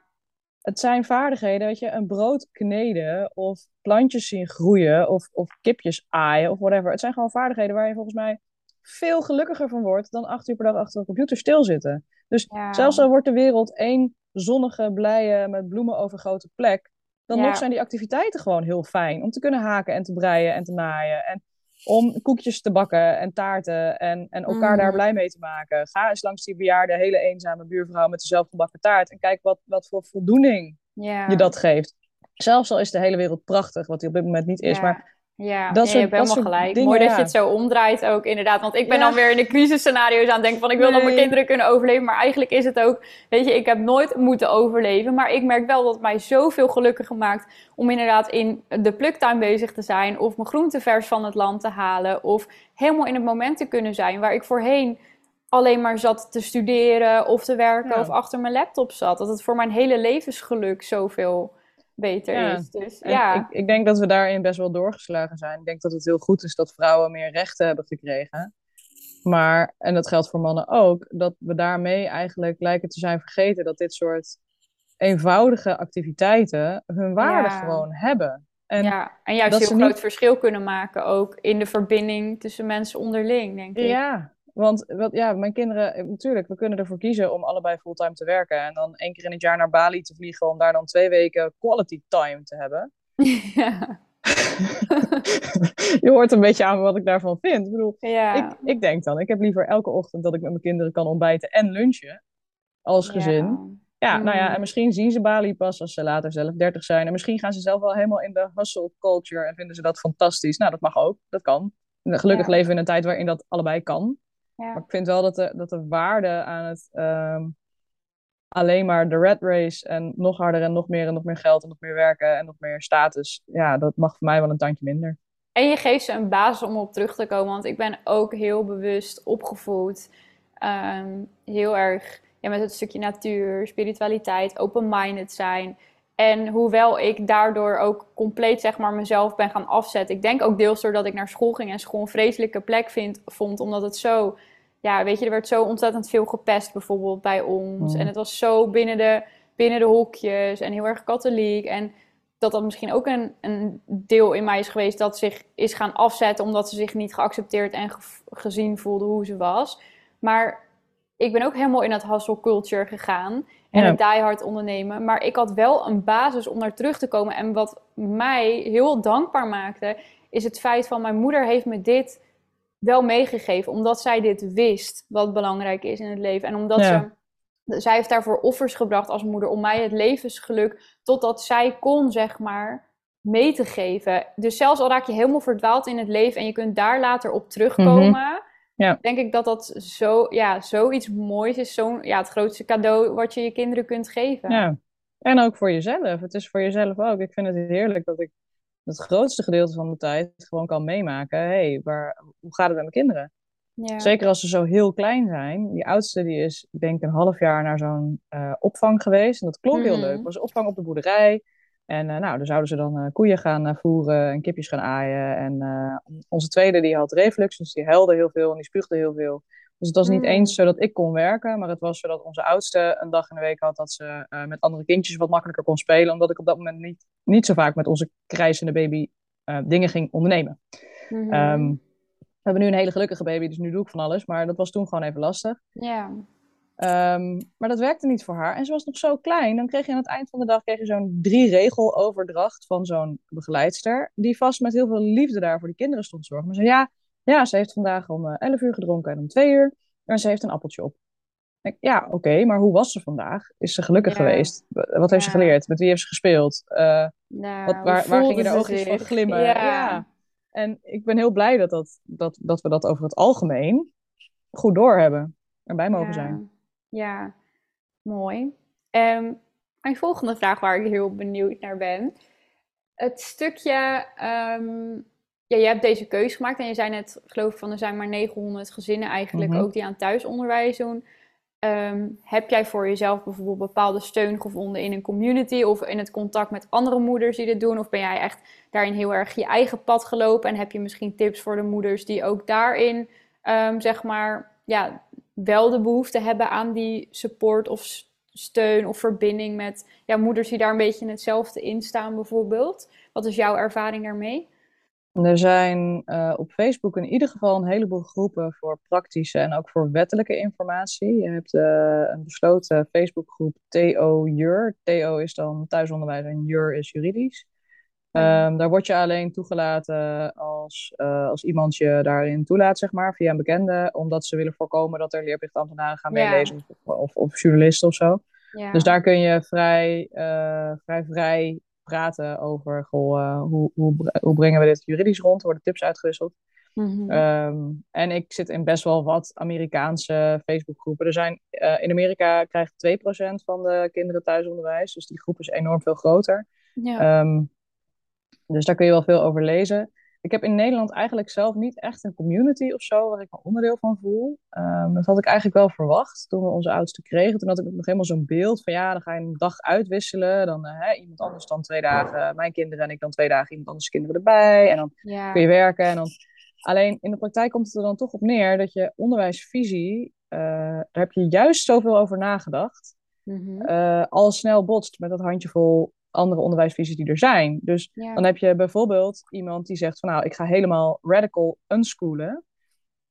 Speaker 2: Het zijn vaardigheden, weet je, een brood kneden of plantjes zien groeien of, of kipjes aaien of whatever. Het zijn gewoon vaardigheden waar je volgens mij veel gelukkiger van wordt dan acht uur per dag achter een computer stilzitten. Dus
Speaker 1: Ja.
Speaker 2: zelfs al wordt de wereld één zonnige, blije, met bloemen overgoten plek, dan
Speaker 1: Ja.
Speaker 2: nog zijn die activiteiten gewoon heel fijn. Om te kunnen haken en te breien en te naaien. En om koekjes te bakken en taarten en, en elkaar daar
Speaker 1: Mhm.
Speaker 2: blij mee te maken. Ga eens langs die bejaarde, hele eenzame buurvrouw met de zelfgebakken taart. En kijk wat, wat voor voldoening je dat geeft. Zelfs al is de hele wereld prachtig, wat die op dit moment niet is. Maar
Speaker 1: Ja,
Speaker 2: Dat
Speaker 1: nee,
Speaker 2: soort-
Speaker 1: je hebt helemaal gelijk.
Speaker 2: dingen,
Speaker 1: Mooi dat
Speaker 2: ja.
Speaker 1: je het zo omdraait ook, inderdaad. Want ik ben
Speaker 2: Ja.
Speaker 1: dan weer in de crisisscenario's aan het denken van... ik wil dat mijn kinderen kunnen overleven. Maar eigenlijk is het ook... Weet je, ik heb nooit moeten overleven. Maar ik merk wel dat het mij zoveel gelukkiger maakt... om inderdaad in de pluktuin bezig te zijn... of mijn groenten vers van het land te halen... of helemaal in het moment te kunnen zijn... waar ik voorheen alleen maar zat te studeren of te werken...
Speaker 2: Ja.
Speaker 1: of achter mijn laptop zat. Dat het voor mijn hele levensgeluk zoveel beter
Speaker 2: Ja.
Speaker 1: is. Dus ja...
Speaker 2: ik, ik denk dat we daarin best wel doorgeslagen zijn. Ik denk dat het heel goed is dat vrouwen meer rechten hebben gekregen. Maar, en dat geldt voor mannen ook, dat we daarmee eigenlijk lijken te zijn vergeten dat dit soort eenvoudige activiteiten hun waarde
Speaker 1: Ja.
Speaker 2: gewoon hebben. En
Speaker 1: ja, en juist
Speaker 2: dat
Speaker 1: heel groot
Speaker 2: niet-
Speaker 1: verschil kunnen maken ook in de verbinding tussen mensen onderling, denk ik.
Speaker 2: Ja, want wat, ja, mijn kinderen, eh, natuurlijk, we kunnen ervoor kiezen om allebei fulltime te werken. En dan één keer in het jaar naar Bali te vliegen om daar dan twee weken quality time te hebben.
Speaker 1: ja.
Speaker 2: Je hoort een beetje aan wat ik daarvan vind. Ik bedoel,
Speaker 1: ja.
Speaker 2: ik, ik denk dan, ik heb liever elke ochtend dat ik met mijn kinderen kan ontbijten en lunchen als gezin. Ja, nou ja,
Speaker 1: Mm.
Speaker 2: en misschien zien ze Bali pas als ze later zelf 30 zijn. En misschien gaan ze zelf wel helemaal in de hustle culture en vinden ze dat fantastisch. Nou, dat mag ook, dat kan. Gelukkig leven we in een tijd waarin dat allebei kan.
Speaker 1: Ja.
Speaker 2: Maar ik vind wel dat de, dat de waarde aan het ehm, alleen maar de red race en nog harder en nog meer en nog meer geld en nog meer werken en nog meer status, ja, dat mag voor mij wel een tandje minder.
Speaker 1: En je geeft ze een basis om op terug te komen. Want ik ben ook heel bewust opgevoed. ehm, heel erg ja, met het stukje natuur, spiritualiteit, open-minded zijn. En hoewel ik daardoor ook compleet zeg maar, mezelf ben gaan afzetten. Ik denk ook deels doordat ik naar school ging en school een vreselijke plek vind, vond. Omdat het zo... Ja, weet je, er werd zo ontzettend veel gepest bijvoorbeeld bij ons.
Speaker 2: Mm.
Speaker 1: En het was zo binnen de, binnen de hokjes en heel erg katholiek. En dat dat misschien ook een, een deel in mij is geweest dat zich is gaan afzetten omdat ze zich niet geaccepteerd en ge- gezien voelde hoe ze was. Maar ik ben ook helemaal in dat hustle culture gegaan en
Speaker 2: Ja.
Speaker 1: het diehard ondernemen. Maar ik had wel een basis om naar terug te komen. En wat mij heel dankbaar maakte, is het feit van mijn moeder heeft me dit wel meegegeven. Omdat zij dit wist wat belangrijk is in het leven. En omdat
Speaker 2: Ja.
Speaker 1: ze, zij heeft daarvoor offers gebracht als moeder om mij het levensgeluk totdat zij kon, zeg maar, mee te geven. Dus zelfs al raak je helemaal verdwaald in het leven en je kunt daar later op terugkomen,
Speaker 2: Mhm. Ja.
Speaker 1: denk ik dat dat zo, ja, zoiets moois is. Zo'n, ja, het grootste cadeau wat je je kinderen kunt geven.
Speaker 2: Ja, en ook voor jezelf. Het is voor jezelf ook. Ik vind het heerlijk dat ik het grootste gedeelte van mijn tijd gewoon kan meemaken. Hé, hey, waar, hoe gaat het met mijn kinderen?
Speaker 1: Ja.
Speaker 2: Zeker als ze zo heel klein zijn. Die oudste die is denk ik een half jaar naar zo'n eh, opvang geweest. En dat klonk heel
Speaker 1: Mhm.
Speaker 2: leuk. Het was opvang op de boerderij. En eh, nou, dan zouden ze dan eh, koeien gaan voeren en kipjes gaan aaien. En onze tweede die had reflux, dus die huilde heel veel en die spuugde heel veel. Dus het was niet
Speaker 1: Mm.
Speaker 2: eens zodat ik kon werken, maar het was zodat onze oudste een dag in de week had dat ze eh, met andere kindjes wat makkelijker kon spelen. Omdat ik op dat moment niet, niet zo vaak met onze krijzende baby eh, dingen ging ondernemen.
Speaker 1: Mhm.
Speaker 2: Ehm, we hebben nu een hele gelukkige baby, dus nu doe ik van alles. Maar dat was toen gewoon even lastig.
Speaker 1: ja.
Speaker 2: Ehm, maar dat werkte niet voor haar. En ze was nog zo klein. Dan kreeg je aan het eind van de dag kreeg je zo'n drie-regel overdracht van zo'n begeleidster. Die vast met heel veel liefde daar voor die kinderen stond te zorgen. Maar ze zei, ja, ja, ze heeft vandaag om eh, 11 uur gedronken en om 2 uur. En ze heeft een appeltje op. Ik, ja, oké, maar hoe was ze vandaag? Is ze gelukkig
Speaker 1: Ja.
Speaker 2: geweest? Wat heeft ze geleerd? Met wie heeft ze gespeeld? Eh,
Speaker 1: Nou,
Speaker 2: wat, waar, waar gingen de oogjes van glimmen?
Speaker 1: Ja.
Speaker 2: Ja. En ik ben heel blij dat, dat, dat, dat we dat over het algemeen goed doorhebben. Erbij mogen zijn.
Speaker 1: Ja, mooi. Ehm, mijn volgende vraag waar ik heel benieuwd naar ben. Het stukje, ehm, ja, je hebt deze keuze gemaakt en je zei net, geloof ik, van er zijn maar 900 gezinnen eigenlijk
Speaker 2: Mhm.
Speaker 1: ook die aan thuisonderwijs doen. Ehm, heb jij voor jezelf bijvoorbeeld bepaalde steun gevonden in een community of in het contact met andere moeders die dit doen? Of ben jij echt daarin heel erg je eigen pad gelopen en heb je misschien tips voor de moeders die ook daarin, ehm, zeg maar, ja, wel de behoefte hebben aan die support of steun of verbinding met ja, moeders die daar een beetje in hetzelfde in staan bijvoorbeeld? Wat is jouw ervaring daarmee?
Speaker 2: Er zijn uh, op Facebook in ieder geval een heleboel groepen voor praktische en ook voor wettelijke informatie. Je hebt uh, een besloten Facebookgroep TO-JUR. TO is dan thuisonderwijs en JUR is juridisch. Um, daar word je alleen toegelaten als, uh, als iemand je daarin toelaat, zeg maar, via een bekende, omdat ze willen voorkomen dat er leerplichtambtenaren gaan meelezen of, of, of, journalisten of zo. Ja. Dus daar kun je vrij, uh, vrij vrij praten over goh, uh, hoe, hoe, hoe brengen we dit juridisch rond, er worden tips uitgewisseld. Mm -hmm. um, en ik zit in best wel wat Amerikaanse Facebookgroepen. Er zijn, in Amerika krijgt 2% van de kinderen thuisonderwijs, dus die groep is enorm veel groter. Ja. Um, dus daar kun je wel veel over lezen. Ik heb in Nederland eigenlijk zelf niet echt een community of zo waar ik me onderdeel van voel. Um, dat had ik eigenlijk wel verwacht toen we onze oudste kregen. Toen had ik nog helemaal zo'n beeld van ja, dan ga je een dag uitwisselen. Dan uh, hè, iemand anders dan twee dagen, mijn kinderen en ik dan twee dagen iemand anders kinderen erbij. En dan ja. kun je werken. En dan... Alleen in de praktijk komt het er dan toch op neer dat je onderwijsvisie, uh, daar heb je juist zoveel over nagedacht. Mm -hmm. uh, al snel botst met dat handjevol andere onderwijsvisies die er zijn. Dus dan heb je bijvoorbeeld iemand die zegt van nou, ik ga helemaal radical unschoolen.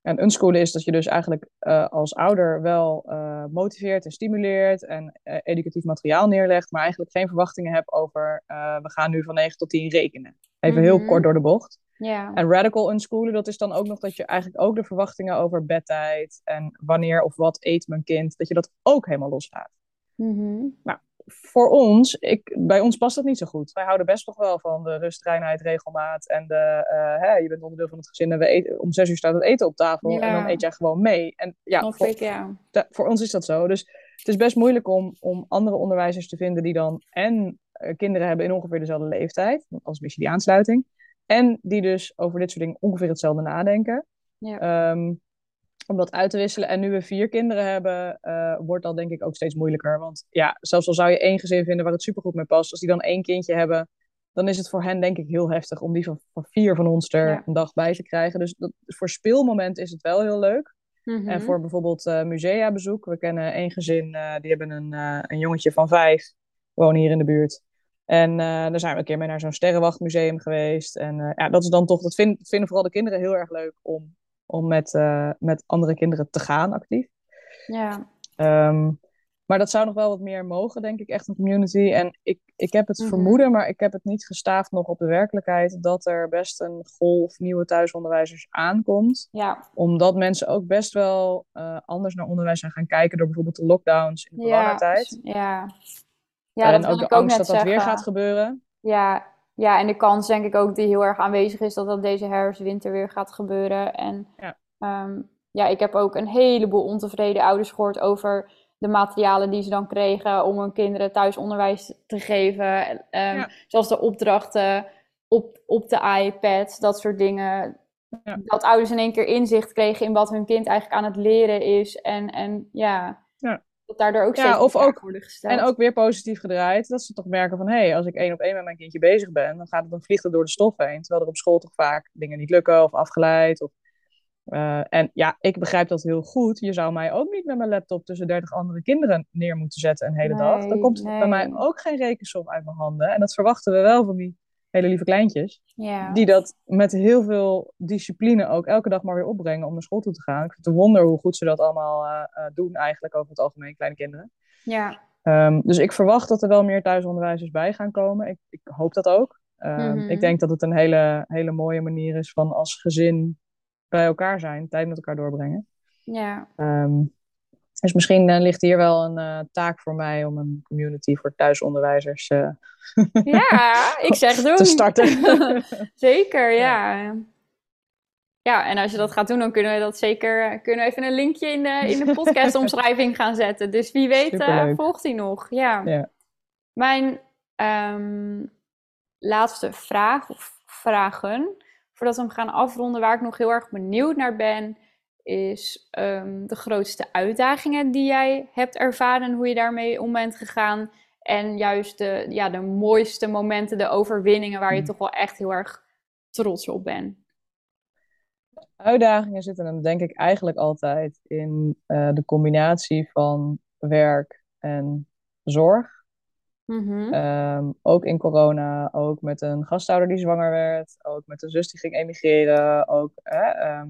Speaker 2: En unschoolen is dat je dus eigenlijk uh, als ouder wel uh, motiveert en stimuleert en uh, educatief materiaal neerlegt, maar eigenlijk geen verwachtingen hebt over we gaan nu van 9 tot 10 rekenen. Even heel
Speaker 1: Mhm.
Speaker 2: kort door de bocht.
Speaker 1: Ja.
Speaker 2: En radical unschoolen, dat is dan ook nog dat je eigenlijk ook de verwachtingen over bedtijd en wanneer of wat eet mijn kind, dat je dat ook helemaal loslaat.
Speaker 1: Mhm.
Speaker 2: Voor ons, ik, bij ons past dat niet zo goed. Wij houden best nog wel van de rust, reinheid, regelmaat. En de, eh, hè, je bent onderdeel van het gezin en we eten, om zes uur staat het eten op tafel.
Speaker 1: Ja.
Speaker 2: En dan eet jij gewoon mee. En ja, voor,
Speaker 1: ik, ja.
Speaker 2: da- voor ons is dat zo. Dus het is best moeilijk om, om andere onderwijzers te vinden die dan en eh, kinderen hebben in ongeveer dezelfde leeftijd. Als een beetje die aansluiting. En die dus over dit soort dingen ongeveer hetzelfde nadenken.
Speaker 1: Ja.
Speaker 2: Ehm, om dat uit te wisselen. En nu we vier kinderen hebben, eh, wordt dat denk ik ook steeds moeilijker. Want ja, zelfs al zou je één gezin vinden waar het supergoed mee past, als die dan één kindje hebben, dan is het voor hen denk ik heel heftig om die van, van vier van ons er
Speaker 1: Ja.
Speaker 2: een dag bij te krijgen. Dus dat, voor speelmoment is het wel heel leuk.
Speaker 1: Mhm.
Speaker 2: En voor bijvoorbeeld eh museabezoek. We kennen één gezin, eh, die hebben een, een jongetje van vijf, wonen hier in de buurt. En daar zijn we een keer mee naar zo'n sterrenwachtmuseum geweest. En ja, dat is dan toch, dat vind- vinden vooral de kinderen heel erg leuk om, om met, eh, met andere kinderen te gaan actief.
Speaker 1: Ja.
Speaker 2: Ehm, maar dat zou nog wel wat meer mogen, denk ik, echt een community. En ik, ik heb het
Speaker 1: Mhm.
Speaker 2: vermoeden, maar ik heb het niet gestaafd nog op de werkelijkheid, dat er best een golf nieuwe thuisonderwijzers aankomt.
Speaker 1: Ja.
Speaker 2: Omdat mensen ook best wel eh, anders naar onderwijs zijn gaan kijken door bijvoorbeeld de lockdowns in de
Speaker 1: Ja.
Speaker 2: coronatijd.
Speaker 1: Ja. Ja,
Speaker 2: en
Speaker 1: dat
Speaker 2: ook de
Speaker 1: ik ook
Speaker 2: angst
Speaker 1: net
Speaker 2: dat dat weer gaat gebeuren.
Speaker 1: Ja, ja, en de kans denk ik ook die heel erg aanwezig is dat dat deze herfst, winter weer gaat gebeuren. En
Speaker 2: Ja.
Speaker 1: ehm, ja, ik heb ook een heleboel ontevreden ouders gehoord over de materialen die ze dan kregen om hun kinderen thuis onderwijs te geven. Ehm,
Speaker 2: Ja.
Speaker 1: Zoals de opdrachten op, op de iPad, dat soort dingen.
Speaker 2: Ja.
Speaker 1: Dat ouders in één keer inzicht kregen in wat hun kind eigenlijk aan het leren is. En, en ja,
Speaker 2: Ja.
Speaker 1: Dat daardoor ook
Speaker 2: Ja, of ook-
Speaker 1: worden gesteld.
Speaker 2: En ook weer positief gedraaid. Dat ze toch merken van, hé, hey, als ik één op één met mijn kindje bezig ben, dan gaat het dan vliegt het door de stof heen. Terwijl er op school toch vaak dingen niet lukken of afgeleid. Of, eh, en ja, ik begrijp dat heel goed. Je zou mij ook niet met mijn laptop tussen 30 andere kinderen neer moeten zetten een hele dag. Dan
Speaker 1: Nee,
Speaker 2: komt bij mij ook geen rekensom uit mijn handen. En dat verwachten we wel van die hele lieve kleintjes.
Speaker 1: ja.
Speaker 2: Die dat met heel veel discipline ook elke dag maar weer opbrengen om naar school toe te gaan. Ik vind het een wonder hoe goed ze dat allemaal eh, eh, doen eigenlijk over het algemeen, kleine kinderen.
Speaker 1: ja.
Speaker 2: Ehm, dus ik verwacht dat er wel meer thuisonderwijzers bij gaan komen. Ik, ik hoop dat ook. Ehm,
Speaker 1: Mhm.
Speaker 2: Ik denk dat het een hele, hele mooie manier is van als gezin bij elkaar zijn, tijd met elkaar doorbrengen.
Speaker 1: Ja,
Speaker 2: Ehm, dus misschien eh, ligt hier wel een eh, taak voor mij om een community voor thuisonderwijzers eh,
Speaker 1: ja ik zeg doen.
Speaker 2: te starten.
Speaker 1: zeker, ja. Ja, en als je dat gaat doen, dan kunnen we dat zeker kunnen we even een linkje in de, in de podcastomschrijving gaan zetten. Dus wie weet volgt hij nog. Ja.
Speaker 2: Ja.
Speaker 1: Mijn ehm, laatste vraag of vragen, voordat we hem gaan afronden, waar ik nog heel erg benieuwd naar ben, is ehm, de grootste uitdagingen die jij hebt ervaren en hoe je daarmee om bent gegaan. En juist de, ja, de mooiste momenten, de overwinningen waar je
Speaker 2: Mm.
Speaker 1: toch wel echt heel erg trots op bent.
Speaker 2: Uitdagingen zitten hem denk ik eigenlijk altijd in eh, de combinatie van werk en zorg.
Speaker 1: Mhm.
Speaker 2: Ehm, ook in corona, ook met een gastouder die zwanger werd, ook met een zus die ging emigreren, ook ehm,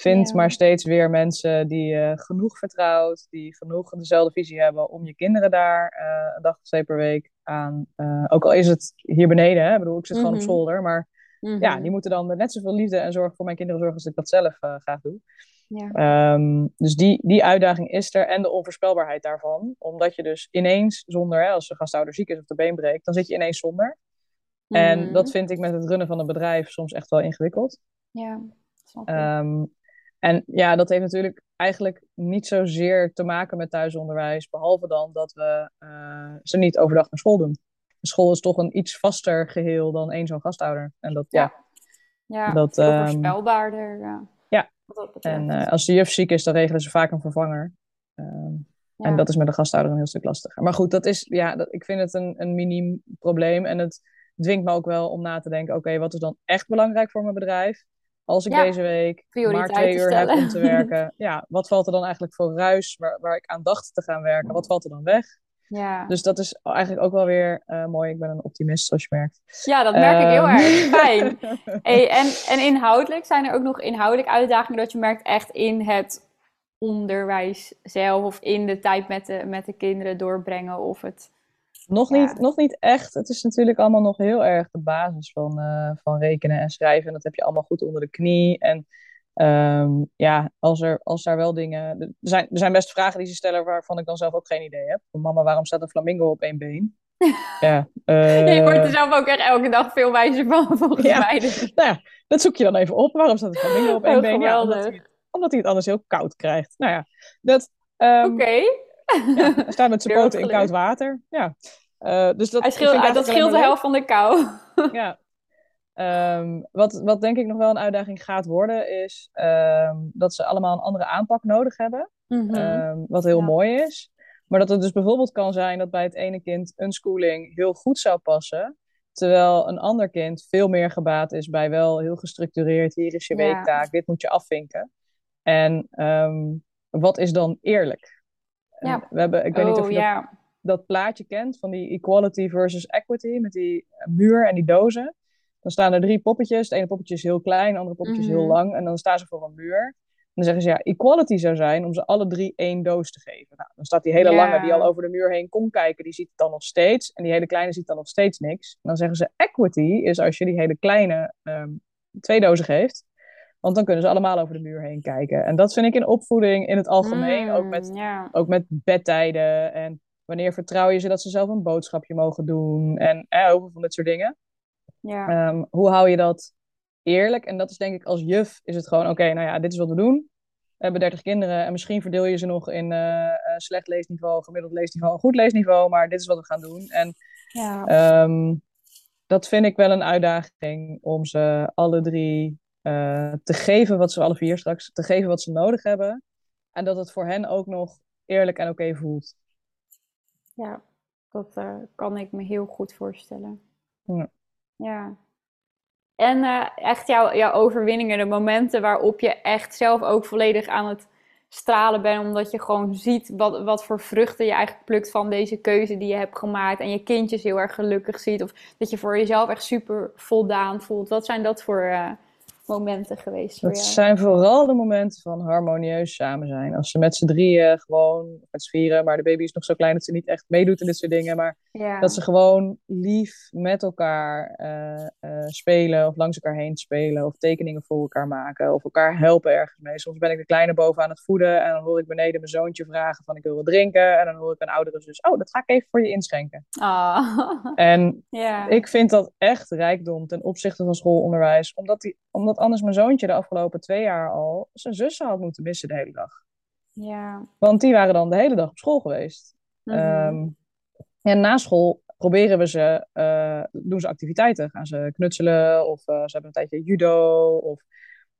Speaker 2: vind
Speaker 1: Ja.
Speaker 2: maar steeds weer mensen die je genoeg vertrouwt, die genoeg dezelfde visie hebben om je kinderen daar eh, een dag of twee per week aan. eh, ook al is het hier beneden, hè, ik bedoel, ik zit gewoon op
Speaker 1: Mhm.
Speaker 2: zolder, maar
Speaker 1: Mhm.
Speaker 2: ja, die moeten dan met net zoveel liefde en zorg voor mijn kinderen zorgen als ik dat zelf eh, graag doe.
Speaker 1: Ja.
Speaker 2: Ehm, dus die, die uitdaging is er en de onvoorspelbaarheid daarvan. Omdat je dus ineens zonder, hè, als de gastouder ziek is of de been breekt, dan zit je ineens zonder. En
Speaker 1: Mhm.
Speaker 2: dat vind ik met het runnen van een bedrijf soms echt wel ingewikkeld.
Speaker 1: Ja.
Speaker 2: Ehm, en ja, dat heeft natuurlijk eigenlijk niet zozeer te maken met thuisonderwijs, behalve dan dat we eh, ze niet overdag naar school doen. De school is toch een iets vaster geheel dan één zo'n gastouder. En dat, ja.
Speaker 1: ja,
Speaker 2: dat, ehm,
Speaker 1: voorspelbaarder. Ja.
Speaker 2: Ja.
Speaker 1: Dat.
Speaker 2: En eh, als de juf ziek is, dan regelen ze vaak een vervanger. Ehm,
Speaker 1: Ja.
Speaker 2: En dat is met de gastouder een heel stuk lastiger. Maar goed, dat is, ja, dat, ik vind het een, een miniem probleem. En het dwingt me ook wel om na te denken: oké, wat is dan echt belangrijk voor mijn bedrijf? Als ik
Speaker 1: Ja,
Speaker 2: deze week maar twee uur heb om te werken, ja, wat valt er dan eigenlijk voor ruis waar, waar ik aan dacht te gaan werken? Wat valt er dan weg?
Speaker 1: Ja.
Speaker 2: Dus dat is eigenlijk ook wel weer eh, mooi. Ik ben een optimist, zoals je merkt.
Speaker 1: ja, dat merk ik heel
Speaker 2: Ehm.
Speaker 1: erg. Fijn. Hey, en, en inhoudelijk zijn er ook nog inhoudelijk uitdagingen dat je merkt echt in het onderwijs zelf of in de tijd met de, met de kinderen doorbrengen of het...
Speaker 2: Nog,
Speaker 1: Ja.
Speaker 2: niet, nog niet echt. Het is natuurlijk allemaal nog heel erg de basis van, eh, van rekenen en schrijven. En dat heb je allemaal goed onder de knie. En ehm, ja, als er, als daar wel dingen. Er zijn, er zijn best vragen die ze stellen waarvan ik dan zelf ook geen idee heb. Mama, waarom staat een flamingo op één been? ja, eh,
Speaker 1: je wordt er zelf ook echt elke dag veel wijzer van, volgens
Speaker 2: Ja.
Speaker 1: mij. Dus-
Speaker 2: nou ja, dat zoek je dan even op. Waarom staat een flamingo op één
Speaker 1: Oh,
Speaker 2: been? Ja, omdat,
Speaker 1: geweldig.
Speaker 2: hij, omdat hij het anders heel koud krijgt. Nou ja, dat. ehm,
Speaker 1: Oké.
Speaker 2: Ja, hij staat met zijn poten in koud water. Ja. Eh, dus dat,
Speaker 1: Hij
Speaker 2: ik
Speaker 1: scheelt, dat scheelt de helft van de kou.
Speaker 2: Ja. Ehm, wat, wat denk ik nog wel een uitdaging gaat worden, is ehm, dat ze allemaal een andere aanpak nodig hebben.
Speaker 1: Mhm.
Speaker 2: Ehm, wat heel
Speaker 1: Ja.
Speaker 2: mooi is. Maar dat het dus bijvoorbeeld kan zijn dat bij het ene kind een schooling heel goed zou passen. Terwijl een ander kind veel meer gebaat is bij wel heel gestructureerd. Hier is je
Speaker 1: Ja.
Speaker 2: weektaak, dit moet je afvinken. En ehm, wat is dan eerlijk?
Speaker 1: Ja.
Speaker 2: We hebben, ik weet niet of
Speaker 1: oh
Speaker 2: je dat
Speaker 1: ja.
Speaker 2: dat plaatje kent van die equality versus equity met die eh, muur en die dozen. Dan staan er drie poppetjes. Het ene poppetje is heel klein, het andere poppetje is heel
Speaker 1: Mhm.
Speaker 2: lang. En dan staan ze voor een muur. En dan zeggen ze ja, equality zou zijn om ze alle drie één doos te geven. Nou, dan staat die hele
Speaker 1: Ja.
Speaker 2: lange die al over de muur heen kon kijken, die ziet het dan nog steeds. En die hele kleine ziet dan nog steeds niks. En dan zeggen ze equity is als je die hele kleine ehm, twee dozen geeft. Want dan kunnen ze allemaal over de muur heen kijken. En dat vind ik in opvoeding in het algemeen, ook met
Speaker 1: Mm, ja.
Speaker 2: ook met bedtijden en wanneer vertrouw je ze dat ze zelf een boodschapje mogen doen en eh, heel van dit soort dingen. Ehm, hoe hou je dat eerlijk? En dat is denk ik als juf is het gewoon, oké, nou ja, dit is wat we doen. We hebben 30 kinderen en misschien verdeel je ze nog in eh, eh, slecht leesniveau, gemiddeld leesniveau, en goed leesniveau, maar dit is wat we gaan doen. En
Speaker 1: ja.
Speaker 2: ehm, dat vind ik wel een uitdaging om ze alle drie eh, te geven wat ze alle vier straks, te geven wat ze nodig hebben. En dat het voor hen ook nog eerlijk en oké voelt.
Speaker 1: Ja, dat eh, kan ik me heel goed voorstellen.
Speaker 2: Ja.
Speaker 1: Ja. En eh, echt jouw, jouw overwinningen, de momenten waarop je echt zelf ook volledig aan het stralen bent, omdat je gewoon ziet wat, wat voor vruchten je eigenlijk plukt van deze keuze die je hebt gemaakt en je kindjes heel erg gelukkig ziet, of dat je voor jezelf echt super voldaan voelt. Wat zijn dat voor momenten geweest voor
Speaker 2: Dat
Speaker 1: jou?
Speaker 2: zijn vooral de momenten van harmonieus samen zijn. Als ze met z'n drieën gewoon, met z'n vieren, maar de baby is nog zo klein dat ze niet echt meedoet in dit soort dingen. Maar
Speaker 1: Ja.
Speaker 2: dat ze gewoon lief met elkaar eh, eh, spelen of langs elkaar heen spelen. Of tekeningen voor elkaar maken. Of elkaar helpen ergens mee. Soms ben ik de kleine boven aan het voeden en dan hoor ik beneden mijn zoontje vragen van ik wil wat drinken. En dan hoor ik een oudere zus, oh dat ga ik even voor je inschenken.
Speaker 1: Ah.
Speaker 2: En
Speaker 1: ja.
Speaker 2: ik vind dat echt rijkdom ten opzichte van schoolonderwijs. Omdat, die, omdat anders mijn zoontje de afgelopen twee jaar al zijn zussen had moeten missen de hele dag.
Speaker 1: Ja.
Speaker 2: Want die waren dan de hele dag op school geweest. Ehm, en na school proberen we ze, eh, doen ze activiteiten. Gaan ze knutselen of eh, ze hebben een tijdje judo. Of...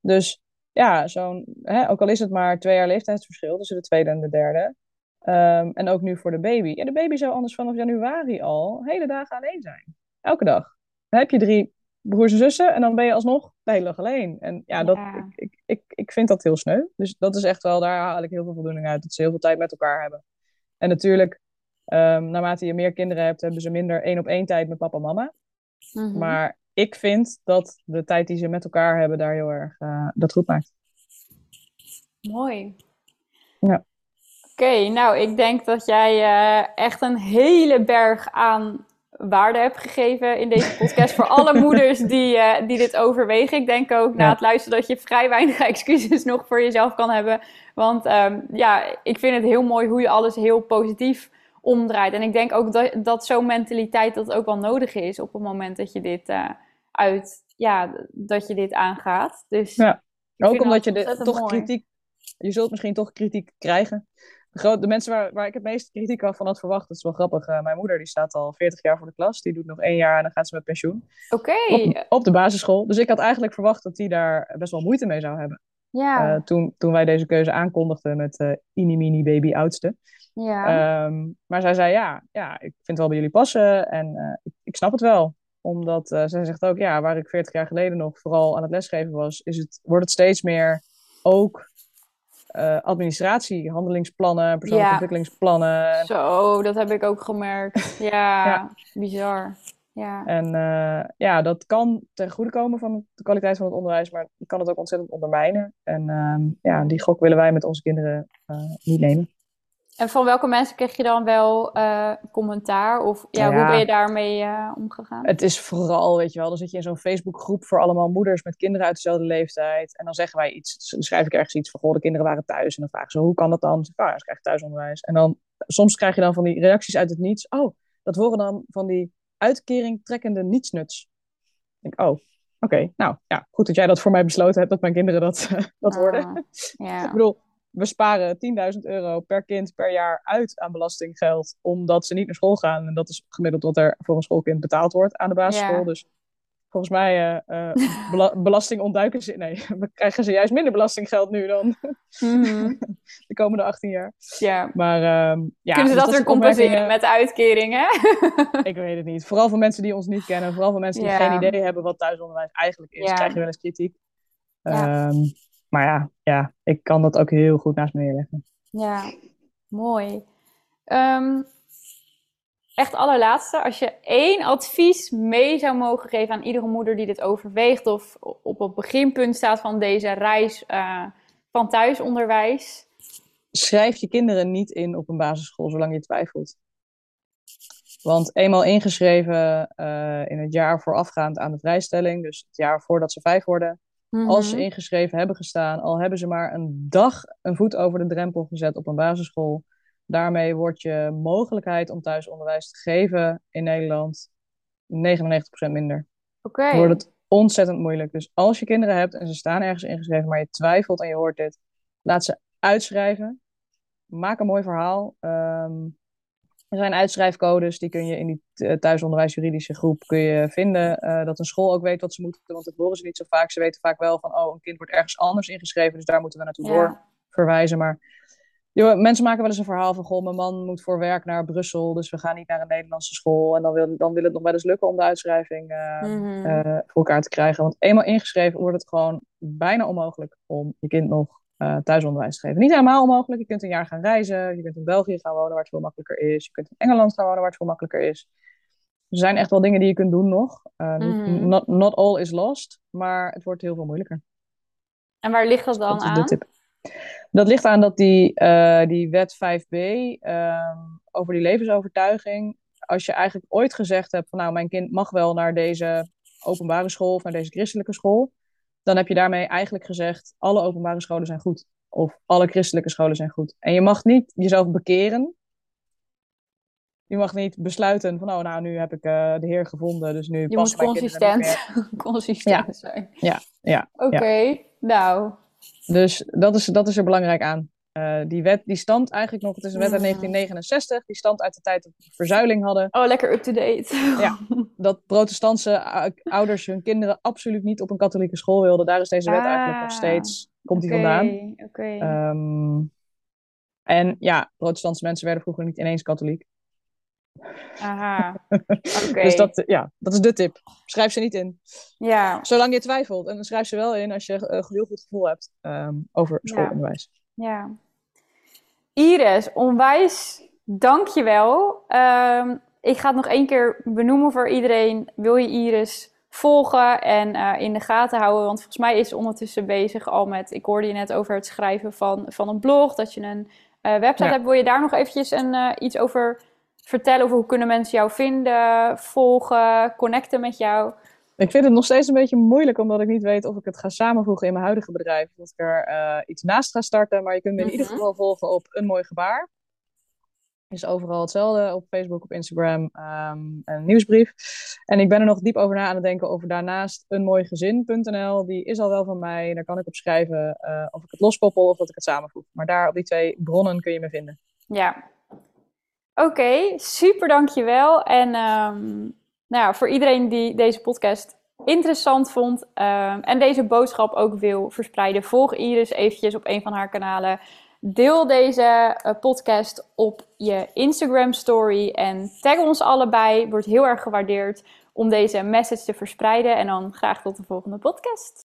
Speaker 2: Dus ja, zo'n, hè, ook al is het maar twee jaar leeftijdsverschil tussen de tweede en de derde. Ehm, en ook nu voor de baby. Ja, de baby zou anders vanaf januari al hele dagen alleen zijn. Elke dag. Dan heb je drie broers en zussen en dan ben je alsnog dag alleen. En ja, Dat,
Speaker 1: Ja.
Speaker 2: ik, ik, ik, ik vind dat heel sneu. Dus dat is echt wel, daar haal ik heel veel voldoening uit. Dat ze heel veel tijd met elkaar hebben. En natuurlijk Ehm, naarmate je meer kinderen hebt, hebben ze minder één op één tijd met papa en mama.
Speaker 1: Mhm.
Speaker 2: Maar ik vind dat de tijd die ze met elkaar hebben daar heel erg eh, dat goed maakt.
Speaker 1: Mooi.
Speaker 2: Ja.
Speaker 1: Oké, nou, ik denk dat jij eh, echt een hele berg aan waarde hebt gegeven in deze podcast voor alle moeders die, eh, die dit overwegen. Ik denk ook na het luisteren dat je vrij weinig excuses nog voor jezelf kan hebben. Want ehm, ja, ik vind het heel mooi hoe je alles heel positief omdraait. En ik denk ook dat, dat zo'n mentaliteit dat ook wel nodig is op het moment dat je dit eh, uit, ja, dat je dit aangaat. Dus
Speaker 2: Ja. Ook omdat
Speaker 1: dat
Speaker 2: je de, toch
Speaker 1: mooi.
Speaker 2: kritiek, je zult misschien toch kritiek krijgen. De, groot, de mensen waar, waar ik het meest kritiek van had verwacht, dat is wel grappig. eh, mijn moeder die staat al 40 jaar voor de klas, die doet nog één jaar en dan gaat ze met pensioen.
Speaker 1: Oké,
Speaker 2: Op, op de basisschool. Dus ik had eigenlijk verwacht dat die daar best wel moeite mee zou hebben.
Speaker 1: ja,
Speaker 2: Eh, toen, toen wij deze keuze aankondigden met eh Ini Mini Baby Oudste.
Speaker 1: ja.
Speaker 2: Ehm, maar zij zei ja, ja, ik vind het wel bij jullie passen en ik, ik snap het wel. Omdat zij zegt ook, ja, waar ik 40 jaar geleden nog vooral aan het lesgeven was, is het, wordt het steeds meer ook eh, administratie, handelingsplannen, persoonlijke
Speaker 1: Ja.
Speaker 2: ontwikkelingsplannen.
Speaker 1: Zo, dat heb ik ook gemerkt. Ja,
Speaker 2: Ja.
Speaker 1: bizar. Ja.
Speaker 2: En eh, ja, dat kan ten goede komen van de kwaliteit van het onderwijs, maar kan het ook ontzettend ondermijnen. En ehm, ja, die gok willen wij met onze kinderen eh, niet nemen.
Speaker 1: En van welke mensen kreeg je dan wel eh, commentaar? Of ja, hoe ben je daarmee eh, omgegaan?
Speaker 2: Het is vooral, weet je wel, dan zit je in zo'n Facebookgroep voor allemaal moeders met kinderen uit dezelfde leeftijd. En dan zeggen wij iets, dan schrijf ik ergens iets van, goh, de kinderen waren thuis. En dan vragen ze, hoe kan dat dan? Zeg ik, oh ja, ze krijgen thuisonderwijs. En dan, soms krijg je dan van die reacties uit het niets. Oh, dat worden dan van die uitkering trekkende nietsnuts. Ik denk, oh, oké, nou ja, goed dat jij dat voor mij besloten hebt, dat mijn kinderen dat, dat worden.
Speaker 1: Ah,
Speaker 2: Ik
Speaker 1: ja.
Speaker 2: bedoel, we sparen 10.000 euro per kind per jaar uit aan belastinggeld, omdat ze niet naar school gaan. En dat is gemiddeld wat er voor een schoolkind betaald wordt aan de basisschool.
Speaker 1: Ja.
Speaker 2: Dus volgens mij eh, eh, bela- belasting ontduiken ze. Nee, we krijgen ze juist minder belastinggeld nu dan
Speaker 1: Mhm.
Speaker 2: de komende 18 jaar.
Speaker 1: ja.
Speaker 2: Maar ehm, ja,
Speaker 1: Kunnen ze
Speaker 2: dus
Speaker 1: dat weer compenseren
Speaker 2: opmerkingen-
Speaker 1: met uitkeringen?
Speaker 2: Ik weet het niet. Vooral voor mensen die ons niet kennen, vooral voor mensen die
Speaker 1: Ja.
Speaker 2: geen idee hebben wat thuisonderwijs eigenlijk is,
Speaker 1: Ja.
Speaker 2: krijg je wel eens kritiek.
Speaker 1: Ja.
Speaker 2: Maar ja, ja, ik kan dat ook heel goed naast me neerleggen.
Speaker 1: Ja, mooi. Ehm, echt allerlaatste, als je één advies mee zou mogen geven aan iedere moeder die dit overweegt of op het beginpunt staat van deze reis eh, van thuisonderwijs.
Speaker 2: schrijf je kinderen niet in op een basisschool zolang je twijfelt. Want eenmaal ingeschreven eh, in het jaar voorafgaand aan de vrijstelling, dus het jaar voordat ze vijf worden, als ze
Speaker 1: Mhm.
Speaker 2: ingeschreven hebben gestaan, al hebben ze maar een dag een voet over de drempel gezet op een basisschool, daarmee wordt je mogelijkheid om thuisonderwijs te geven in Nederland 99% minder.
Speaker 1: Oké.
Speaker 2: Dan wordt het ontzettend moeilijk. Dus als je kinderen hebt en ze staan ergens ingeschreven, maar je twijfelt en je hoort dit, laat ze uitschrijven. Maak een mooi verhaal. Ehm, er zijn uitschrijfcodes, die kun je in die eh, thuisonderwijs-juridische groep kun je vinden. eh, dat een school ook weet wat ze moeten, want dat horen ze niet zo vaak. Ze weten vaak wel van, oh, een kind wordt ergens anders ingeschreven, dus daar moeten we naartoe door
Speaker 1: Ja.
Speaker 2: verwijzen. Maar joh, mensen maken wel eens een verhaal van, goh, mijn man moet voor werk naar Brussel, dus we gaan niet naar een Nederlandse school. En dan wil, dan wil het nog wel eens lukken om de uitschrijving eh,
Speaker 1: Mhm.
Speaker 2: voor elkaar te krijgen. Want eenmaal ingeschreven wordt het gewoon bijna onmogelijk om je kind nog eh, thuisonderwijs te geven. Niet helemaal onmogelijk. Je kunt een jaar gaan reizen. Je kunt in België gaan wonen waar het veel makkelijker is. Je kunt in Engeland gaan wonen waar het veel makkelijker is. Er zijn echt wel dingen die je kunt doen nog. Eh, niet-
Speaker 1: Mhm.
Speaker 2: not, not all is lost, maar het wordt heel veel moeilijker.
Speaker 1: En waar ligt dat dan
Speaker 2: Dat
Speaker 1: aan?
Speaker 2: de tip. Dat ligt aan dat die, eh, die wet 5b ehm, over die levensovertuiging. Als je eigenlijk ooit gezegd hebt van nou, mijn kind mag wel naar deze openbare school of naar deze christelijke school. Dan heb je daarmee eigenlijk gezegd, alle openbare scholen zijn goed. Of alle christelijke scholen zijn goed. En je mag niet jezelf bekeren. Je mag niet besluiten van, oh nou, nu heb ik eh, de Heer gevonden, dus nu
Speaker 1: Je moet consistent, consistent
Speaker 2: Ja.
Speaker 1: zijn.
Speaker 2: Ja, ja,
Speaker 1: Oké, nou.
Speaker 2: Dus dat is, dat is er belangrijk aan. Eh, die wet die stamt eigenlijk nog, het is een wet uit
Speaker 1: Mm.
Speaker 2: 1969, die stamt uit de tijd dat we verzuiling hadden.
Speaker 1: Oh, lekker up-to-date.
Speaker 2: Ja. Dat protestantse ou- ouders hun kinderen absoluut niet op een katholieke school wilden. Daar is deze wet eigenlijk nog
Speaker 1: Ah,
Speaker 2: steeds, komt die
Speaker 1: Oké,
Speaker 2: vandaan.
Speaker 1: Oké.
Speaker 2: Ehm, en ja, protestantse mensen werden vroeger niet ineens katholiek.
Speaker 1: Aha. Oké.
Speaker 2: Dus dat, eh, ja, dat is de tip. Schrijf ze niet in.
Speaker 1: Ja,
Speaker 2: Zolang je twijfelt. En dan schrijf ze wel in als je een heel goed gevoel hebt ehm, over
Speaker 1: Ja.
Speaker 2: schoolonderwijs.
Speaker 1: ja. Iris, onwijs Dankjewel. Um, ik ga het nog één keer benoemen voor iedereen. Wil je Iris volgen en uh, in de gaten houden? Want volgens mij is ze ondertussen bezig al met... Ik hoorde je net over het schrijven van, van een blog, dat je een uh, website hebt. Wil je daar nog eventjes een, uh, iets over vertellen? Over hoe kunnen mensen jou vinden, volgen, connecten met jou?
Speaker 2: Ik vind het nog steeds een beetje moeilijk, omdat ik niet weet of ik het ga samenvoegen in mijn huidige bedrijf. Dat ik er uh, iets naast ga starten. Maar je kunt me in ieder geval volgen op Een Mooi Gebaar. Is overal hetzelfde op Facebook, op Instagram, um, een nieuwsbrief. En ik ben er nog diep over na aan het denken over daarnaast eenmooigezin.nl. Die is al wel van mij. Daar kan ik op schrijven uh, of ik het loskoppel of dat ik het samenvoeg. Maar daar op die twee bronnen kun je me vinden.
Speaker 1: Ja. Oké, okay, super dankjewel. En um, nou voor iedereen die deze podcast interessant vond um, en deze boodschap ook wil verspreiden, volg Iris eventjes op een van haar kanalen. Deel deze uh, podcast op je Instagram story en tag ons allebei. Wordt heel erg gewaardeerd om deze message te verspreiden. En dan graag tot de volgende podcast.